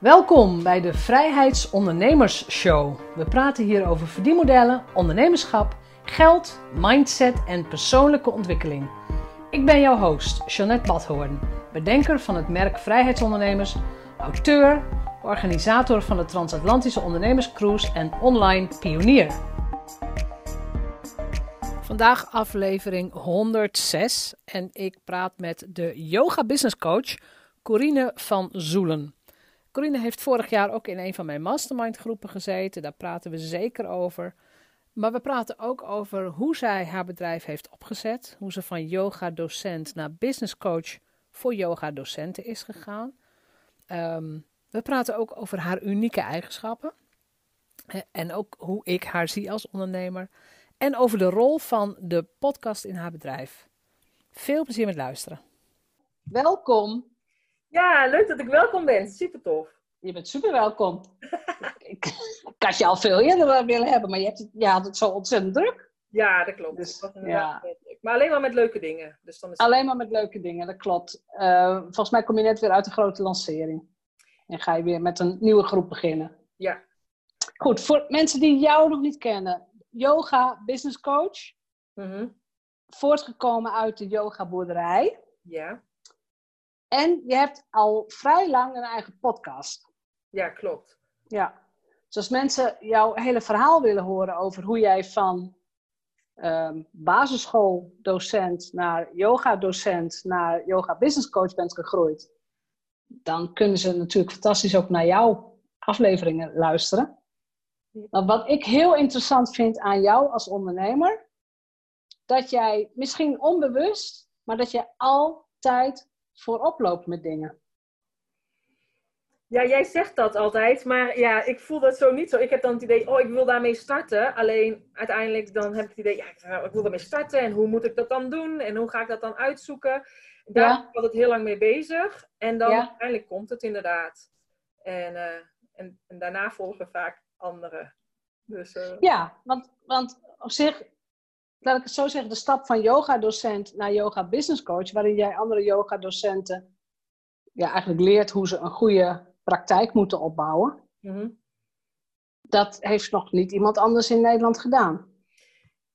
Welkom bij de Vrijheidsondernemers Show. We praten hier over verdienmodellen, ondernemerschap, geld, mindset en persoonlijke ontwikkeling. Ik ben jouw host, Jeanette Badhoorn, bedenker van het merk Vrijheidsondernemers, auteur, organisator van de Transatlantische Ondernemerscruise en online pionier. Vandaag aflevering 106 en ik praat met de yoga business coach Corine van Zoelen. Corine heeft vorig jaar ook in een van mijn mastermind groepen gezeten. Daar praten we zeker over. Maar we praten ook over hoe zij haar bedrijf heeft opgezet. Hoe ze van yoga docent naar business coach voor yoga docenten is gegaan. Ehm, we praten ook over haar unieke eigenschappen. En ook hoe ik haar zie als ondernemer. En over de rol van de podcast in haar bedrijf. Veel plezier met luisteren. Welkom ja, leuk dat ik welkom ben. Super tof. Je bent super welkom. ik, ik had je al veel eerder willen hebben, maar je, hebt het, je had het zo ontzettend druk. Ja, dat klopt. Dus, ja. Maar alleen maar met leuke dingen. Dus dan is alleen maar met leuke dingen, dat klopt. Uh, volgens mij kom je net weer uit een grote lancering. En ga je weer met een nieuwe groep beginnen. Ja. Goed, voor mensen die jou nog niet kennen. Yoga business coach. Mm Voortgekomen uit de yoga boerderij. Ja. En je hebt al vrij lang een eigen podcast. Ja, klopt. Ja. Dus als mensen jouw hele verhaal willen horen over hoe jij van um, basisschooldocent naar yoga-docent naar yoga business coach bent gegroeid, dan kunnen ze natuurlijk fantastisch ook naar jouw afleveringen luisteren. Maar wat ik heel interessant vind aan jou als ondernemer, dat jij misschien onbewust, maar dat je altijd voorop loopt met dingen. Ja, jij zegt dat altijd, maar ja, ik voel dat zo niet zo. Ik heb dan het idee, oh, ik wil daarmee starten. Alleen uiteindelijk dan heb ik het idee, ja, ik wil daarmee starten en hoe moet ik dat dan doen en hoe ga ik dat dan uitzoeken. Daar ja. ben ik altijd heel lang mee bezig en dan uiteindelijk komt het inderdaad. En, uh, en, en, daarna volgen vaak anderen. Dus, uh... Ja, want, want op zich laat ik het zo zeggen, de stap van yoga-docent naar yoga-business coach, waarin jij andere yoga-docenten ja, eigenlijk leert hoe ze een goede praktijk moeten opbouwen. Mhm. Dat heeft nog niet iemand anders in Nederland gedaan.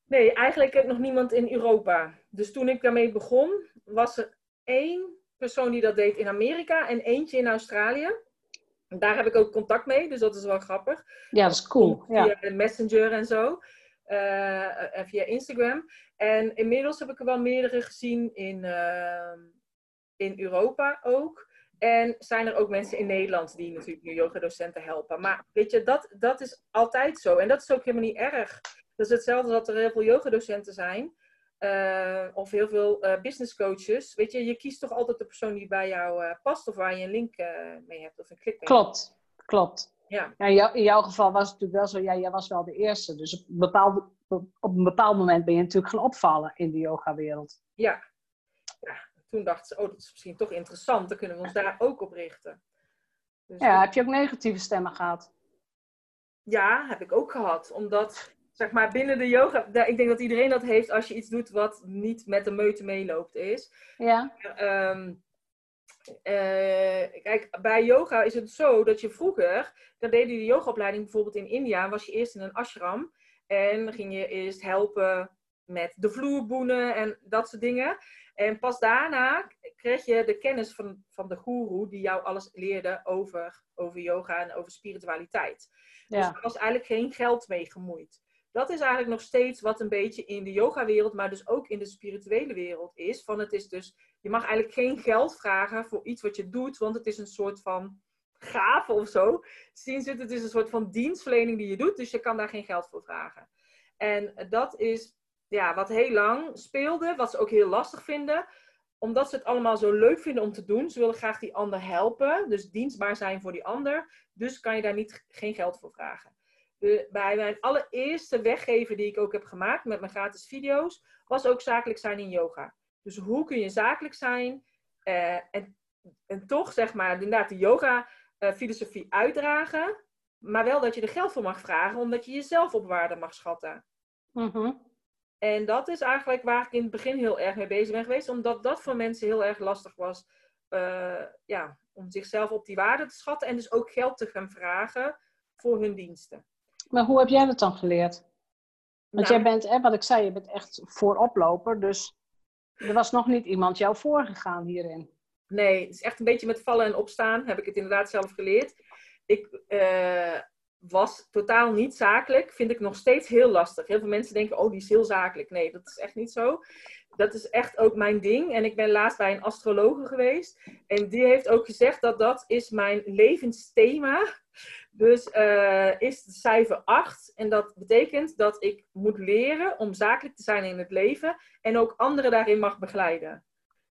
Nee, eigenlijk nog niemand in Europa. Dus toen ik daarmee begon, was er één persoon die dat deed in Amerika en eentje in Australië. Daar heb ik ook contact mee, dus dat is wel grappig. Ja, dat is cool. Via ja. Messenger en zo. Uh, via Instagram. En inmiddels heb ik er wel meerdere gezien in, uh, in Europa ook. En zijn er ook mensen in Nederland die natuurlijk nu yoga-docenten helpen. Maar weet je, dat, dat is altijd zo. En dat is ook helemaal niet erg. Dat is hetzelfde dat er heel veel yoga-docenten zijn. Of heel veel uh, business coaches. Weet je, je kiest toch altijd de persoon die bij jou past. Of waar je een link mee hebt. Of een klik mee Klopt, klopt. Ja. ja in, jouw geval was het natuurlijk wel zo, ja, jij was wel de eerste. Dus op een, bepaald, op een bepaald moment ben je natuurlijk gaan opvallen in de yogawereld. Ja. ja. Toen dachten ze, oh, dat is misschien toch interessant. Dan kunnen we ons daar ook op richten. Dus ja, heb je ook negatieve stemmen gehad? Ja, heb ik ook gehad. Omdat, zeg maar, binnen de yoga... Ik denk dat iedereen dat heeft als je iets doet wat niet met de meute meeloopt is. Ja. Um, uh, kijk, bij yoga is het zo dat je vroeger, dan deed je de yogaopleiding bijvoorbeeld in India, was je eerst in een ashram en ging je eerst helpen met de vloerboenen en dat soort dingen. En pas daarna kreeg je de kennis van, van de guru die jou alles leerde over, over yoga en over spiritualiteit. Ja. Dus er was eigenlijk geen geld mee gemoeid. Dat is eigenlijk nog steeds wat een beetje in de yogawereld, maar dus ook in de spirituele wereld is. Van het is dus je mag eigenlijk geen geld vragen voor iets wat je doet, want het is een soort van gave of zo. Zien het is een soort van dienstverlening die je doet, dus je kan daar geen geld voor vragen. En dat is ja, wat heel lang speelde, wat ze ook heel lastig vinden, omdat ze het allemaal zo leuk vinden om te doen. Ze willen graag die ander helpen, dus dienstbaar zijn voor die ander. Dus kan je daar niet, geen geld voor vragen. De, bij mijn allereerste weggever die ik ook heb gemaakt met mijn gratis video's, was ook zakelijk zijn in yoga. Dus hoe kun je zakelijk zijn uh, en, en toch, zeg maar, inderdaad de yoga-filosofie eh, uitdragen, maar wel dat je er geld voor mag vragen, omdat je jezelf op waarde mag schatten. Mm En dat is eigenlijk waar ik in het begin heel erg mee bezig ben geweest, omdat dat voor mensen heel erg lastig was. Uh, ja, Om zichzelf op die waarde te schatten en dus ook geld te gaan vragen voor hun diensten. Maar hoe heb jij dat dan geleerd? Want Nou, jij bent, hè, wat ik zei, je bent echt vooroploper. Dus er was nog niet iemand jou voorgegaan hierin. Nee, het is echt een beetje met vallen en opstaan. Heb ik het inderdaad zelf geleerd. Ik eh, was totaal niet zakelijk. Vind ik nog steeds heel lastig. Heel veel mensen denken, oh, die is heel zakelijk. Nee, dat is echt niet zo. Dat is echt ook mijn ding. En ik ben laatst bij een astrologe geweest. En die heeft ook gezegd dat dat is mijn levensthema. Dus eh, is het cijfer 8. En dat betekent dat ik moet leren om zakelijk te zijn in het leven. En ook anderen daarin mag begeleiden.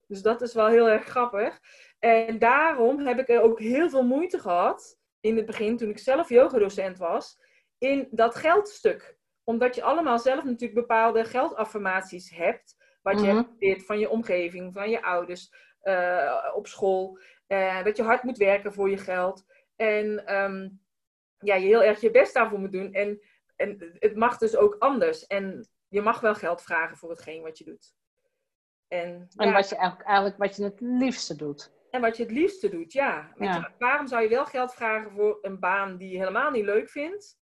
Dus dat is wel heel erg grappig. En daarom heb ik er ook heel veel moeite gehad. In het begin, toen ik zelf yogadocent was. In dat geldstuk. Omdat je allemaal zelf natuurlijk bepaalde geldaffirmaties hebt. Wat je Mhm. hebt geleerd van je omgeving, van je ouders, eh, op school. Eh, dat je hard moet werken voor je geld. En ehm, ja, je heel erg je best daarvoor moet doen. En, en het mag dus ook anders. En je mag wel geld vragen voor hetgeen wat je doet. En, En ja, wat je eigenlijk, eigenlijk wat je het liefste doet. en wat je het liefste doet, ja. Weet Ja. je, waarom zou je wel geld vragen voor een baan die je helemaal niet leuk vindt,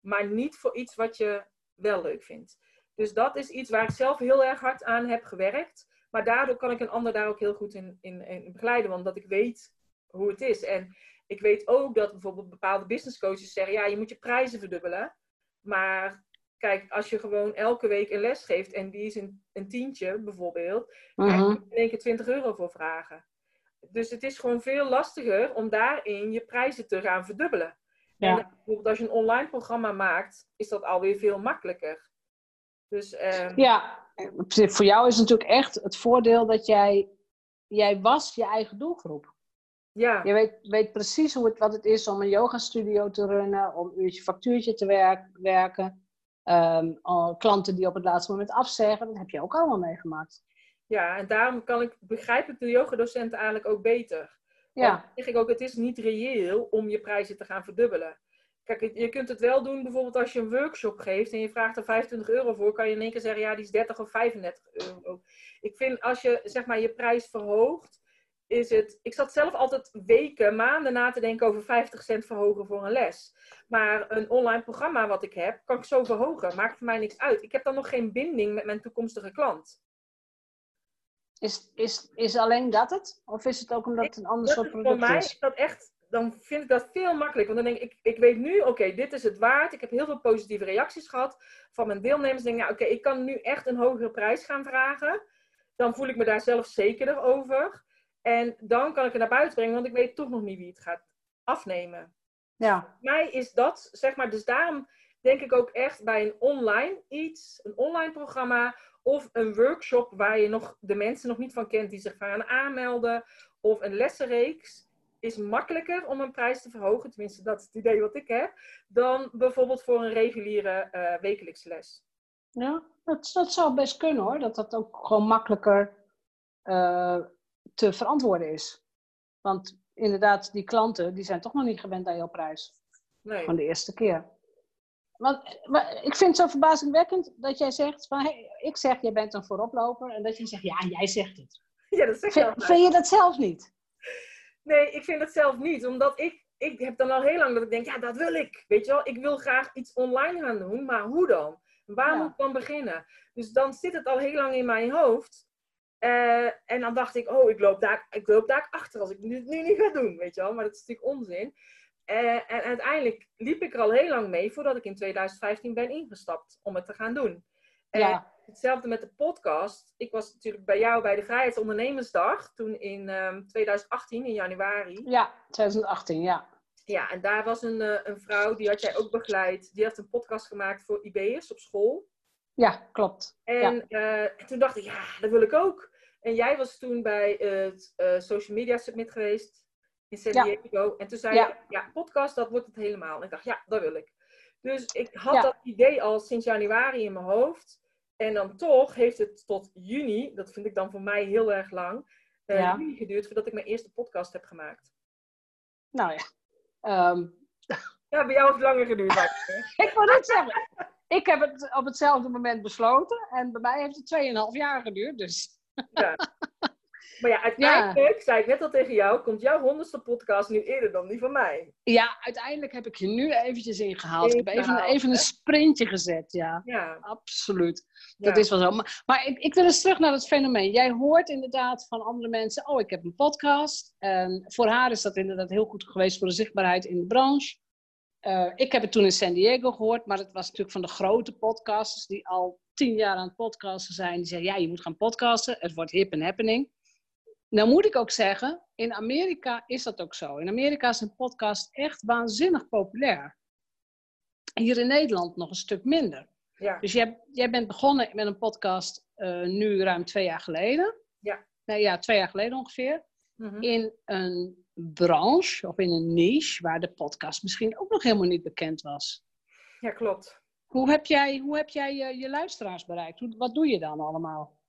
maar niet voor iets wat je wel leuk vindt? Dus dat is iets waar ik zelf heel erg hard aan heb gewerkt. Maar daardoor kan ik een ander daar ook heel goed in, in, in begeleiden, want dat ik weet hoe het is. En ik weet ook dat bijvoorbeeld bepaalde business coaches zeggen, ja, je moet je prijzen verdubbelen. Maar kijk, als je gewoon elke week een les geeft en die is een, een tientje bijvoorbeeld, Kijk, Mhm. je moet in één keer 20 euro voor vragen. Dus het is gewoon veel lastiger om daarin je prijzen te gaan verdubbelen. Ja. En bijvoorbeeld als je een online programma maakt, is dat alweer veel makkelijker. Dus ehm, Ja, voor jou is natuurlijk echt het voordeel dat jij, jij was je eigen doelgroep. ja, Je weet, weet precies hoe het, wat het is om een yogastudio te runnen, om uurtje factuurtje te werk- werken. Ehm, klanten die op het laatste moment afzeggen, dat heb je ook allemaal meegemaakt. ja, en daarom kan ik, begrijp ik de yogadocenten eigenlijk ook beter. Ja, Dan zeg ik ook, het is niet reëel om je prijzen te gaan verdubbelen. Kijk, je kunt het wel doen bijvoorbeeld als je een workshop geeft en je vraagt er 25 euro voor, kan je in één keer zeggen, ja, die is 30 of 35 euro. Ik vind als je zeg maar je prijs verhoogt, is het. Ik zat zelf altijd weken, maanden na te denken over 50 cent verhogen voor een les. Maar een online programma wat ik heb, kan ik zo verhogen. Maakt voor mij niks uit. Ik heb dan nog geen binding met mijn toekomstige klant. is, is, is alleen dat het? Of is het ook omdat het een ander soort is voor product mij is dat echt, dan vind ik dat veel makkelijker. Want dan denk ik, ik, ik weet nu, oké, dit is het waard. Ik heb heel veel positieve reacties gehad van mijn deelnemers. Ik denk, nou, oké, ik kan nu echt een hogere prijs gaan vragen. Dan voel ik me daar zelf zekerder over. En dan kan ik het naar buiten brengen, want ik weet toch nog niet wie het gaat afnemen. Ja, Voor mij is dat, zeg maar, dus daarom denk ik ook echt bij een online iets, een online programma of een workshop waar je nog de mensen nog niet van kent die zich gaan aanmelden of een lessenreeks is makkelijker om een prijs te verhogen, tenminste dat is het idee wat ik heb, dan bijvoorbeeld voor een reguliere eh wekelijkse les. ja dat, dat zou best kunnen hoor. Dat dat ook gewoon makkelijker eh, te verantwoorden is. Want inderdaad, die klanten die zijn toch nog niet gewend aan jouw prijs. Nee. Van de eerste keer. Want, maar ik vind het zo verbazingwekkend dat jij zegt, van, hey, ik zeg jij bent een vooroploper. En dat je zegt, ja, jij zegt het. Ja, dat zeg Vind, altijd. vind je dat zelf niet? Nee, ik vind het zelf niet. Omdat ik, ik heb dan al heel lang dat ik denk, ja, dat wil ik. Weet je wel, ik wil graag iets online gaan doen, maar hoe dan? Waar Ja. moet ik dan beginnen? Dus dan zit het al heel lang in mijn hoofd. Eh, en dan dacht ik, oh, ik loop, daar, ik loop daar achter als ik het nu, nu niet ga doen, weet je wel. Maar dat is natuurlijk onzin. Eh, en uiteindelijk liep ik er al heel lang mee voordat ik in 2015 ben ingestapt om het te gaan doen. En Ja. Hetzelfde met de podcast. Ik was natuurlijk bij jou bij de Vrijheidsondernemersdag, toen in ehm, 2018, in januari. Ja, 2018, ja. Ja, en daar was een, eh, een vrouw, die had jij ook begeleid. Die had een podcast gemaakt voor IB'ers op school. Ja, klopt. En, eh, en toen dacht ik, ja, dat wil ik ook. En jij was toen bij het eh, Social Media Summit geweest in San Ja. Diego. En toen zei Ja. je, ja, podcast, dat wordt het helemaal. En ik dacht, ja, dat wil ik. Dus ik had dat idee al sinds januari in mijn hoofd. En dan toch heeft het tot juni, dat vind ik dan voor mij heel erg lang, eh, Ja. juni geduurd voordat ik mijn eerste podcast heb gemaakt. Nou ja. Ehm, Ja, bij jou heeft het langer geduurd. het, ik wou net zeggen. Ik heb het op hetzelfde moment besloten. En bij mij heeft het 2,5 jaar geduurd. Dus. Ja. Maar ja, uiteindelijk, zei ik net al tegen jou, komt jouw honderdste podcast nu eerder dan die van mij. Ja, uiteindelijk heb ik je nu eventjes ingehaald. Ik heb even, even een sprintje gezet, ja. Ja. Absoluut. Dat is wel zo. Maar, maar, ik, ik wil eens terug naar het fenomeen. Jij hoort inderdaad van andere mensen, oh, ik heb een podcast. En voor haar is dat inderdaad heel goed geweest voor de zichtbaarheid in de branche. Uh, ik heb het toen in San Diego gehoord, maar het was natuurlijk van de grote podcasters die al tien jaar aan het podcasten zijn. Die zeggen, ja, je moet gaan podcasten. Het wordt hip en happening. Nou moet ik ook zeggen, in Amerika is dat ook zo. In Amerika is een podcast echt waanzinnig populair. Hier in Nederland nog een stuk minder. Ja. Dus jij, jij bent begonnen met een podcast uh, nu ruim twee jaar geleden. Ja. Nou ja, twee jaar geleden ongeveer. Mm In een branche of in een niche waar de podcast misschien ook nog helemaal niet bekend was. Ja, klopt. Hoe heb jij, hoe heb jij je, je luisteraars bereikt? Hoe, wat doe je dan allemaal?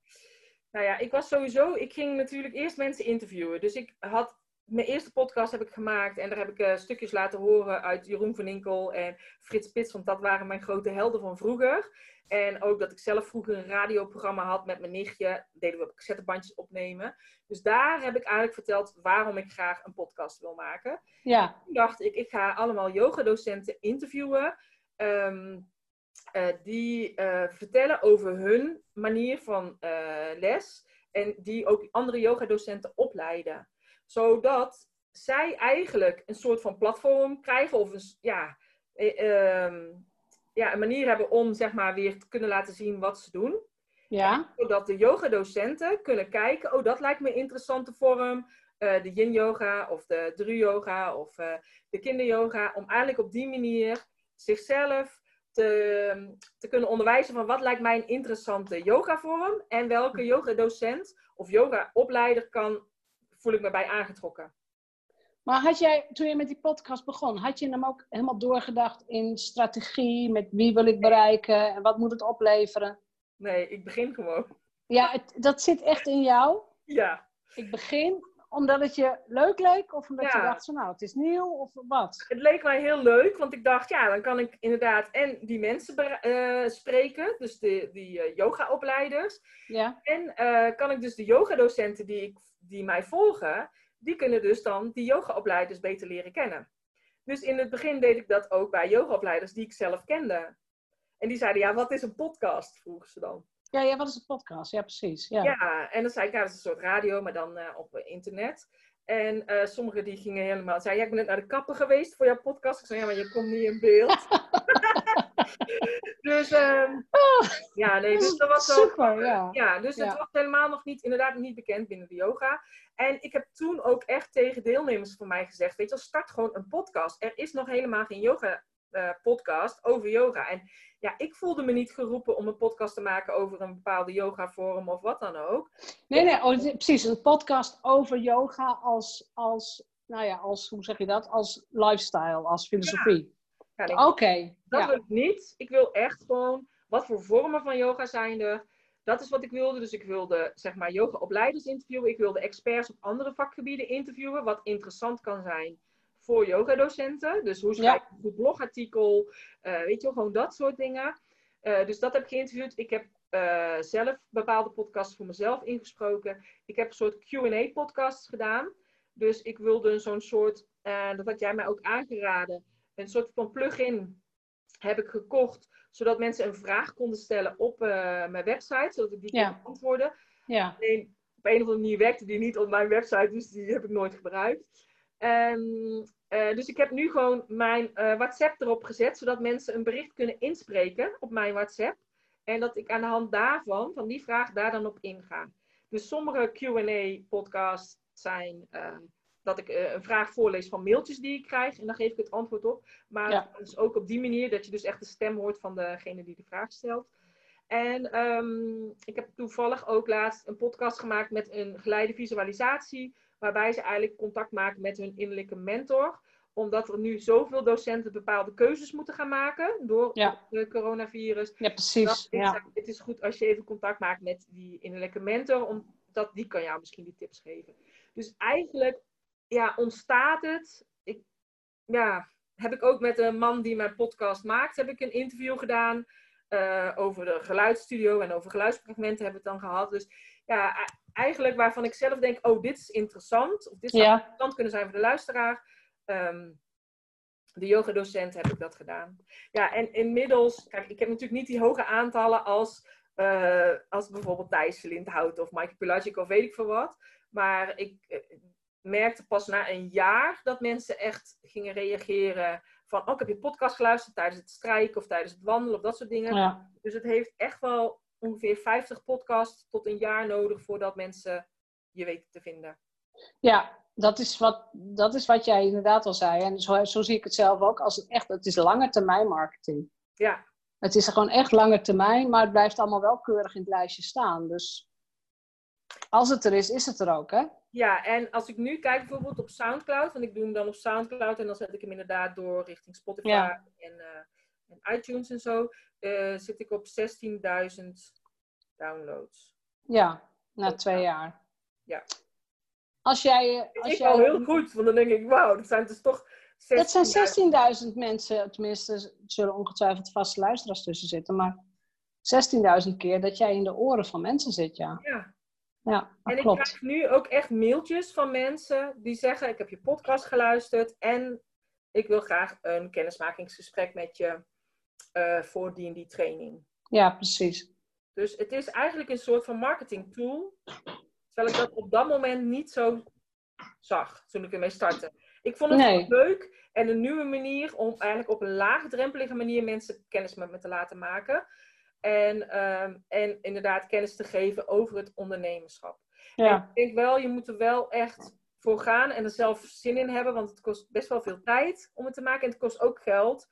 Nou ja, ik was sowieso, ik ging natuurlijk eerst mensen interviewen. Dus ik had, mijn eerste podcast heb ik gemaakt en daar heb ik uh, stukjes laten horen uit Jeroen van Inkel en Frits Pits, want dat waren mijn grote helden van vroeger. En ook dat ik zelf vroeger een radioprogramma had met mijn nichtje, deden we cassettebandjes opnemen. Dus daar heb ik eigenlijk verteld waarom ik graag een podcast wil maken. Ja. Toen dacht ik, ik ga allemaal yogadocenten interviewen. Um, uh, die uh, vertellen over hun manier van uh, les en die ook andere yogadocenten opleiden. Zodat zij eigenlijk een soort van platform krijgen of een, ja, um, ja, een manier hebben om zeg maar weer te kunnen laten zien wat ze doen. Ja. Zodat de yogadocenten kunnen kijken, oh dat lijkt me een interessante vorm. de yin yoga of de dru yoga of de kinderyoga. Om eigenlijk op die manier zichzelf te, te kunnen onderwijzen van wat lijkt mij een interessante yogavorm en welke hm. yogadocent of yogaopleider kan, voel ik me bij aangetrokken. Maar had jij, toen je met die podcast begon, had je hem ook helemaal doorgedacht in strategie, met wie wil ik bereiken en wat moet het opleveren? Nee, ik begin gewoon. Ja, het, dat zit echt in jou? Ja. Ik begin omdat het je leuk leek? Of omdat je dacht, zo, nou, het is nieuw? Of wat? Het leek mij heel leuk, want ik dacht, ja, dan kan ik inderdaad en die mensen uh, spreken, dus de, die uh, yoga-opleiders. Ja. En uh, kan ik dus de yogadocenten die, ik, die mij volgen, die kunnen dus dan die yoga-opleiders beter leren kennen. Dus in het begin deed ik dat ook bij yoga-opleiders die ik zelf kende. En die zeiden, ja, wat is een podcast? vroegen ze dan. Ja, ja, wat is een podcast? Ja, precies. Ja, ja en dan zei ik, ja, dat is een soort radio, maar dan uh, op internet. En uh, sommigen die gingen helemaal, zei, ja, ik ben net naar de kapper geweest voor jouw podcast. Ik zei, ja, maar je komt niet in beeld. dus, um, oh, ja, nee, dus dat was. Super, ja. ja, dus het was helemaal nog niet, inderdaad niet bekend binnen de yoga. En ik heb toen ook echt tegen deelnemers van mij gezegd, weet je, start gewoon een podcast. Er is nog helemaal geen yoga uh, podcast over yoga. En ja, ik voelde me niet geroepen om een podcast te maken over een bepaalde yoga-vorm of wat dan ook. Nee, nee, oh, precies. Een podcast over yoga als, als, nou ja, als, hoe zeg je dat? Als lifestyle, als filosofie. Ja. Oké. Dat ja. wil ik niet. Ik wil echt gewoon, wat voor vormen van yoga zijn er? Dat is wat ik wilde. Dus ik wilde, zeg maar, yoga-opleiders interviewen. Ik wilde experts op andere vakgebieden interviewen, wat interessant kan zijn voor yogadocenten. Dus hoe schrijf ik een blogartikel? Uh, weet je wel, gewoon dat soort dingen. Uh, dus dat heb ik geïnterviewd. Ik heb uh, zelf bepaalde podcasts voor mezelf ingesproken. Ik heb een soort Q&A-podcasts gedaan. Dus ik wilde zo'n soort, dat had jij mij ook aangeraden, een soort van plugin heb ik gekocht, zodat mensen een vraag konden stellen op mijn website, zodat ik die ja. kon beantwoorden. Ja. Alleen op een of andere manier werkte die niet op mijn website, dus die heb ik nooit gebruikt. Um, uh, dus ik heb nu gewoon mijn uh, WhatsApp erop gezet, zodat mensen een bericht kunnen inspreken op mijn WhatsApp. En dat ik aan de hand daarvan, van die vraag, daar dan op inga. Dus sommige QA-podcasts zijn uh, dat ik een vraag voorlees van mailtjes die ik krijg. En dan geef ik het antwoord op. Maar ja. dus ook op die manier dat je dus echt de stem hoort van degene die de vraag stelt. En um, ik heb toevallig ook laatst een podcast gemaakt met een geleide visualisatie waarbij ze eigenlijk contact maken met hun innerlijke mentor omdat er nu zoveel docenten bepaalde keuzes moeten gaan maken door het coronavirus. Ja, precies. Ja. Het is goed als je even contact maakt met die innerlijke mentor, omdat die kan jou misschien die tips geven. Dus eigenlijk ja, ontstaat het. Ik, ja, heb ik ook met een man die mijn podcast maakt, heb ik een interview gedaan. Uh, over de geluidsstudio en over geluidsfragmenten hebben we het dan gehad. Dus ja, e- eigenlijk waarvan ik zelf denk, oh, dit is interessant. Of dit zou Ja. interessant kunnen zijn voor de luisteraar. Ehm, de yogadocent heb ik dat gedaan. Ja, en inmiddels, kijk, ik heb natuurlijk niet die hoge aantallen als, eh, als bijvoorbeeld Thijs Lindhout of Mike Pelagic of weet ik veel wat. Maar ik eh, merkte pas na een jaar dat mensen echt gingen reageren van, oh, ik heb je podcast geluisterd tijdens het strijken of tijdens het wandelen of dat soort dingen. Ja. Dus het heeft echt wel ongeveer 50 podcasts tot een jaar nodig voordat mensen je weten te vinden. Ja, dat is, wat, dat is wat jij inderdaad al zei. En zo, zo zie ik het zelf ook. Als het, echt, het is lange termijn marketing. Ja, Het is gewoon echt lange termijn, maar het blijft allemaal wel keurig in het lijstje staan. Dus als het er is, is het er ook, hè? ja, en als ik nu kijk bijvoorbeeld op Soundcloud, want ik doe hem dan op Soundcloud en dan zet ik hem inderdaad door richting Spotify Ja. en, eh, en iTunes en zo, eh, zit ik op 16.000 downloads. Ja, na twee ja. jaar. Ja. Als jij... Als is jij wel heel goed, want dan denk ik, wauw, dat zijn dus toch 16.000. Dat zijn 16.000 mensen, tenminste, er zullen ongetwijfeld vaste luisteraars tussen zitten, maar 16.000 keer dat jij in de oren van mensen zit, ja. Ja. Ja, En ik klopt. krijg nu ook echt mailtjes van mensen die zeggen: Ik heb je podcast geluisterd en ik wil graag een kennismakingsgesprek met je eh, voor die en die training. Ja, precies. Dus het is eigenlijk een soort van marketing tool. Terwijl ik dat op dat moment niet zo zag toen ik ermee startte. Ik vond het Nee. leuk en een nieuwe manier om eigenlijk op een laagdrempelige manier mensen kennis met me te laten maken. En, ehm, en inderdaad kennis te geven over het ondernemerschap. Ja, Ik denk wel, je moet er wel echt voor gaan en er zelf zin in hebben, want het kost best wel veel tijd om het te maken en het kost ook geld.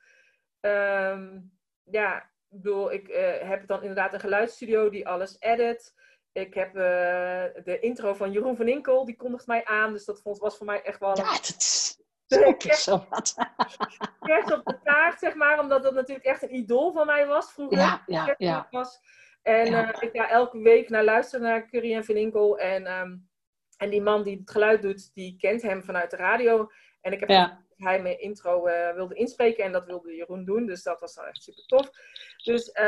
Ehm, ja, ik bedoel, ik eh, heb dan inderdaad een geluidsstudio die alles edit. Ik heb eh, de intro van Jeroen van Inkel, die kondigt mij aan, dus dat vond, was voor mij echt wel ja dat is zo wat. kerst op de taart, zeg maar, omdat dat natuurlijk echt een idool van mij was vroeger. Ja, ja, was. En Ja. eh, ik ga elke week naar luisteren naar Curry en Van Inkel. En, ehm, en die man die het geluid doet, die kent hem vanuit de radio. En ik heb Ja. hij mijn intro eh, wilde inspreken. En dat wilde Jeroen doen. Dus dat was dan echt super tof. Dus, eh,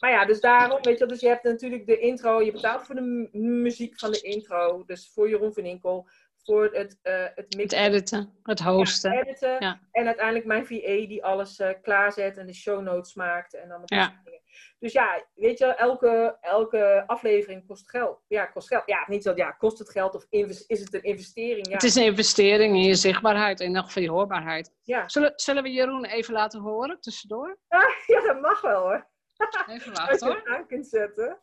maar ja, dus daarom, weet je wel, Dus je hebt natuurlijk de intro. Je betaalt voor de mu- muziek van de intro. Dus voor Jeroen van Inkel. Voor het, eh het Het editen, het hosten. editen. Ja. En uiteindelijk mijn VA die alles eh, klaarzet en de show notes maakt. En dat Ja. dingen. Dus ja, weet je, wel, elke, elke aflevering kost geld. Ja, kost geld. Ja, niet zo, ja, kost het geld of is het een investering? Ja. Het is een investering in je zichtbaarheid en nog van je hoorbaarheid. Ja. Zullen, zullen we Jeroen even laten horen tussendoor? ja, dat mag wel hoor. Even Als wachten je hoor. het aan kunt zetten.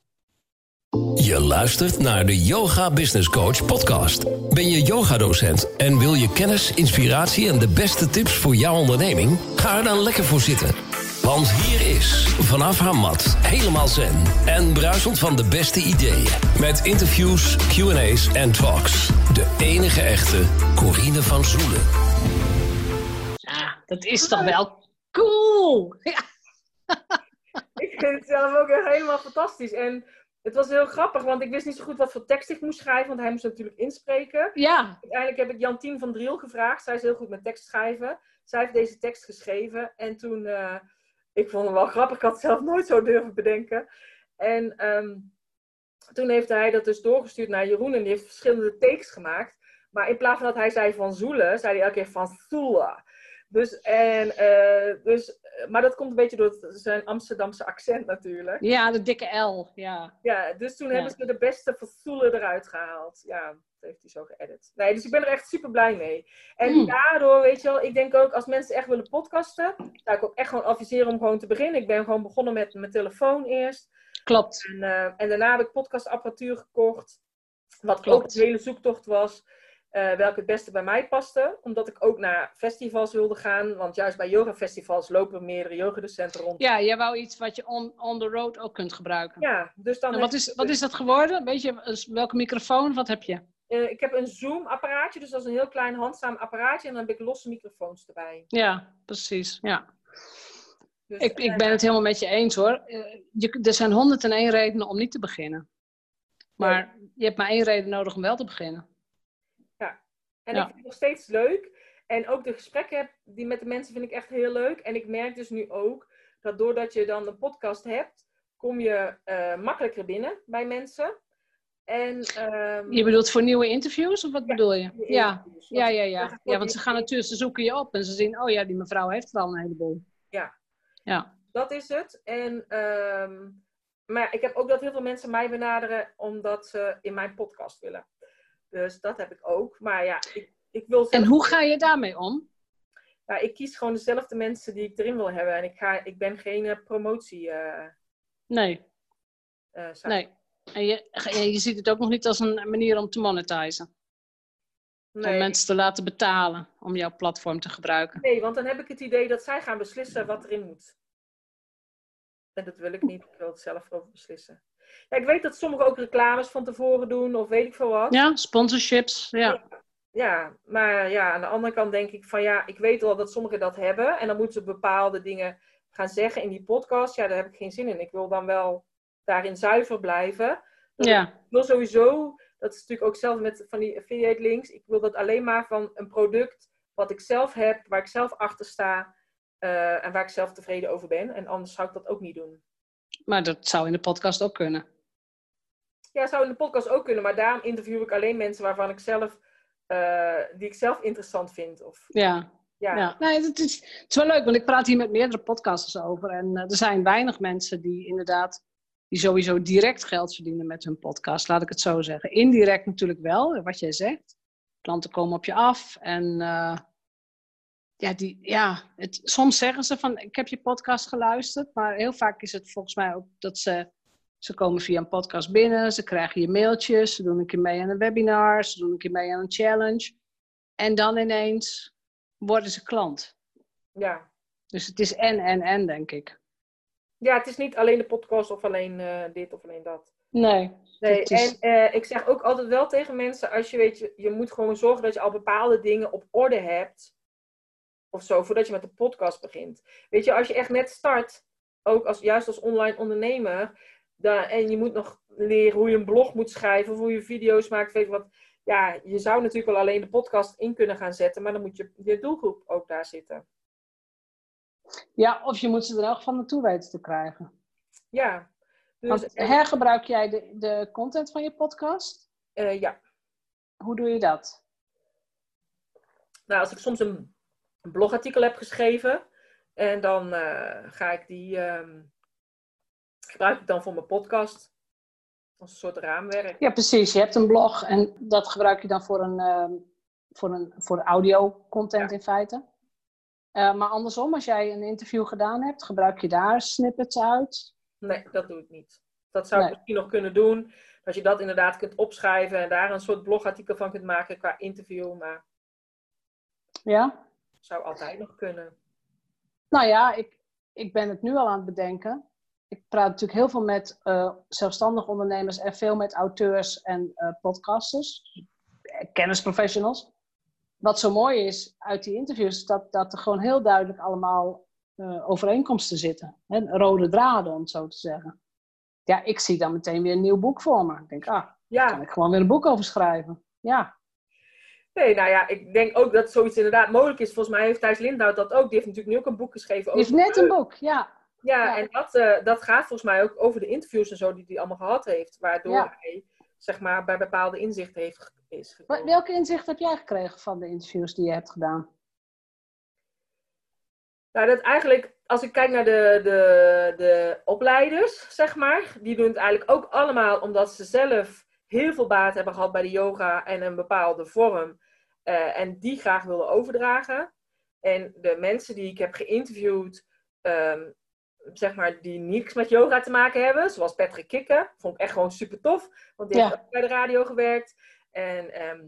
Je luistert naar de Yoga Business Coach podcast. Ben je yogadocent en wil je kennis, inspiratie en de beste tips voor jouw onderneming? Ga er dan lekker voor zitten. Want hier is, vanaf haar mat, helemaal zen en bruisend van de beste ideeën. Met interviews, Q&A's en talks. De enige echte Corine van Zoelen. Ja, dat is toch wel cool. Ja. Ik vind het zelf ook helemaal fantastisch. En het was heel grappig, want ik wist niet zo goed wat voor tekst ik moest schrijven. Want hij moest natuurlijk inspreken. ja, Uiteindelijk heb ik Jantien van Driel gevraagd. Zij is heel goed met tekst schrijven. Zij heeft deze tekst geschreven. En toen, eh, ik vond hem wel grappig. Ik had het zelf nooit zo durven bedenken. En ehm, toen heeft hij dat dus doorgestuurd naar Jeroen. En die heeft verschillende takes gemaakt. Maar in plaats van dat hij zei van Zoelen, zei hij elke keer van Zoela. Dus, en, eh, dus, maar dat komt een beetje door zijn Amsterdamse accent natuurlijk. ja, de dikke L. Ja. Ja, dus toen Ja. hebben ze de beste van Zoelen eruit gehaald. Ja, dat heeft hij zo geëdit. Nee, dus ik ben er echt super blij mee. En Hmm. daardoor, weet je wel, ik denk ook als mensen echt willen podcasten, zou ik ook echt gewoon adviseren om gewoon te beginnen. Ik ben gewoon begonnen met mijn telefoon eerst. Klopt. En, eh, en daarna heb ik podcastapparatuur gekocht. Wat Klopt. ook een hele zoektocht was. Eh, welke het beste bij mij paste. Omdat ik ook naar festivals wilde gaan. Want juist bij yogafestivals lopen meerdere yogadocenten rond. Ja, jij wou iets wat je on, on the road ook kunt gebruiken. Ja, dus dan En wat, is, wat is dat geworden? Weet je dus welke microfoon? Wat heb je? Eh, ik heb een Zoom-apparaatje, dus dat is een heel klein handzaam apparaatje. En dan heb ik losse microfoons erbij. Ja, precies. Ja. Dus, Ik, ik eh, ben het helemaal met je eens hoor. Je, er zijn 101 redenen om niet te beginnen. Maar je hebt maar één reden nodig om wel te beginnen. En ja. ik vind het nog steeds leuk. En ook de gesprekken heb, die met de mensen vind ik echt heel leuk. En ik merk dus nu ook dat doordat je dan een podcast hebt, kom je eh, makkelijker binnen bij mensen. En, ehm, Je bedoelt voor nieuwe interviews of wat bedoel je? Ja, ja, ja, ja. Ja, want ze gaan natuurlijk, ze zoeken je op en ze zien, oh ja, die mevrouw heeft er al een heleboel. Ja. Ja. Dat is het. En, ehm, maar ik heb ook dat heel veel mensen mij benaderen omdat ze in mijn podcast willen. Dus dat heb ik ook. Maar ja, ik, ik wil En hoe ga je daarmee om? ja, ik kies gewoon dezelfde mensen die ik erin wil hebben. En ik, ga, ik ben geen eh, promotie eh Nee, eh, nee. En je, je ziet het ook nog niet als een manier om te monetizen. Om Nee. mensen te laten betalen om jouw platform te gebruiken. nee, want dan heb ik het idee dat zij gaan beslissen wat erin moet. En dat wil ik niet. Ik wil het zelf over beslissen. Ja, ik weet dat sommigen ook reclames van tevoren doen of weet ik veel wat. Ja, sponsorships. Ja, Ja, maar ja, aan de andere kant denk ik van ja, ik weet wel dat sommigen dat hebben. En dan moeten ze bepaalde dingen gaan zeggen in die podcast. Ja, daar heb ik geen zin in. Ik wil dan wel daarin zuiver blijven. Dat ja. Ik wil sowieso, dat is natuurlijk ook zelf met van die affiliate links. Ik wil dat alleen maar van een product wat ik zelf heb, waar ik zelf achter sta. eh, en waar ik zelf tevreden over ben. En anders zou ik dat ook niet doen. Maar dat zou in de podcast ook kunnen. Ja, zou in de podcast ook kunnen, maar daarom interview ik alleen mensen waarvan ik zelf, eh, die ik zelf interessant vind. Of, Ja, ja, ja. Nee, het is, het is wel leuk, want ik praat hier met meerdere podcasters over. En eh, er zijn weinig mensen die inderdaad, die sowieso direct geld verdienen met hun podcast, laat ik het zo zeggen. Indirect natuurlijk wel, wat jij zegt. Klanten komen op je af en eh, ja, die, ja het, soms zeggen ze van ik heb je podcast geluisterd, maar heel vaak is het volgens mij ook dat ze, ze komen via een podcast binnen, ze krijgen je mailtjes, ze doen een keer mee aan een webinar, ze doen een keer mee aan een challenge. En dan ineens worden ze klant. ja. Dus het is en, en, en, denk ik. Ja, het is niet alleen de podcast of alleen eh, dit of alleen dat. Nee. Nee, is- en eh, ik zeg ook altijd wel tegen mensen, als je weet, je, je moet gewoon zorgen dat je al bepaalde dingen op orde hebt. Of zo, voordat je met de podcast begint. Weet je, als je echt net start, ook als, juist als online ondernemer, en je moet nog leren hoe je een blog moet schrijven, of hoe je video's maakt, weet je wat. Ja, je zou natuurlijk wel alleen de podcast in kunnen gaan zetten, maar dan moet je je doelgroep ook daar zitten. Ja, of je moet ze er elk geval naartoe weten te krijgen. Ja. Dus, Want hergebruik jij de, de content van je podcast? eh, ja. Hoe doe je dat? Nou, als ik soms een een blogartikel heb geschreven en dan eh, ga ik die ehm, gebruik ik dan voor mijn podcast als een soort raamwerk. Ja, precies. Je hebt een blog en dat gebruik je dan voor een, ehm, voor een voor audio content in feite. Eh, maar andersom, als jij een interview gedaan hebt, gebruik je daar snippets uit? Nee, dat doe ik niet. Dat zou ik misschien nog kunnen doen. Dat je dat inderdaad kunt opschrijven en daar een soort blogartikel van kunt maken qua interview. Maar Ja? Zou altijd nog kunnen. Nou ja, ik, ik ben het nu al aan het bedenken. Ik praat natuurlijk heel veel met eh zelfstandig ondernemers en veel met auteurs en eh, podcasters, kennisprofessionals. Wat zo mooi is uit die interviews, is dat, dat er gewoon heel duidelijk allemaal eh, overeenkomsten zitten. Hè? Rode draden, om het zo te zeggen. Ja, ik zie dan meteen weer een nieuw boek voor me. Ik denk, ah, kan Ja, ik gewoon weer een boek over schrijven. Ja, nee, nou ja, ik denk ook dat zoiets inderdaad mogelijk is. Volgens mij heeft Thijs Lindhout dat ook. Die heeft natuurlijk nu ook een boek geschreven die heeft over net een boek, ja. Ja, Ja. en dat, eh, dat gaat volgens mij ook over de interviews en zo die hij allemaal gehad heeft. Waardoor Ja. hij, zeg maar, bij bepaalde inzichten heeft, is gekomen. Welke inzicht heb jij gekregen van de interviews die je hebt gedaan? Nou, dat eigenlijk, als ik kijk naar de, de, de opleiders, zeg maar, die doen het eigenlijk ook allemaal omdat ze zelf heel veel baat hebben gehad bij de yoga en een bepaalde vorm. Eh, en die graag willen overdragen. En de mensen die ik heb geïnterviewd, ehm, zeg maar, die niks met yoga te maken hebben, zoals Patrick Kikker, vond ik echt gewoon super tof, want die Ja. heeft ook bij de radio gewerkt. En ehm,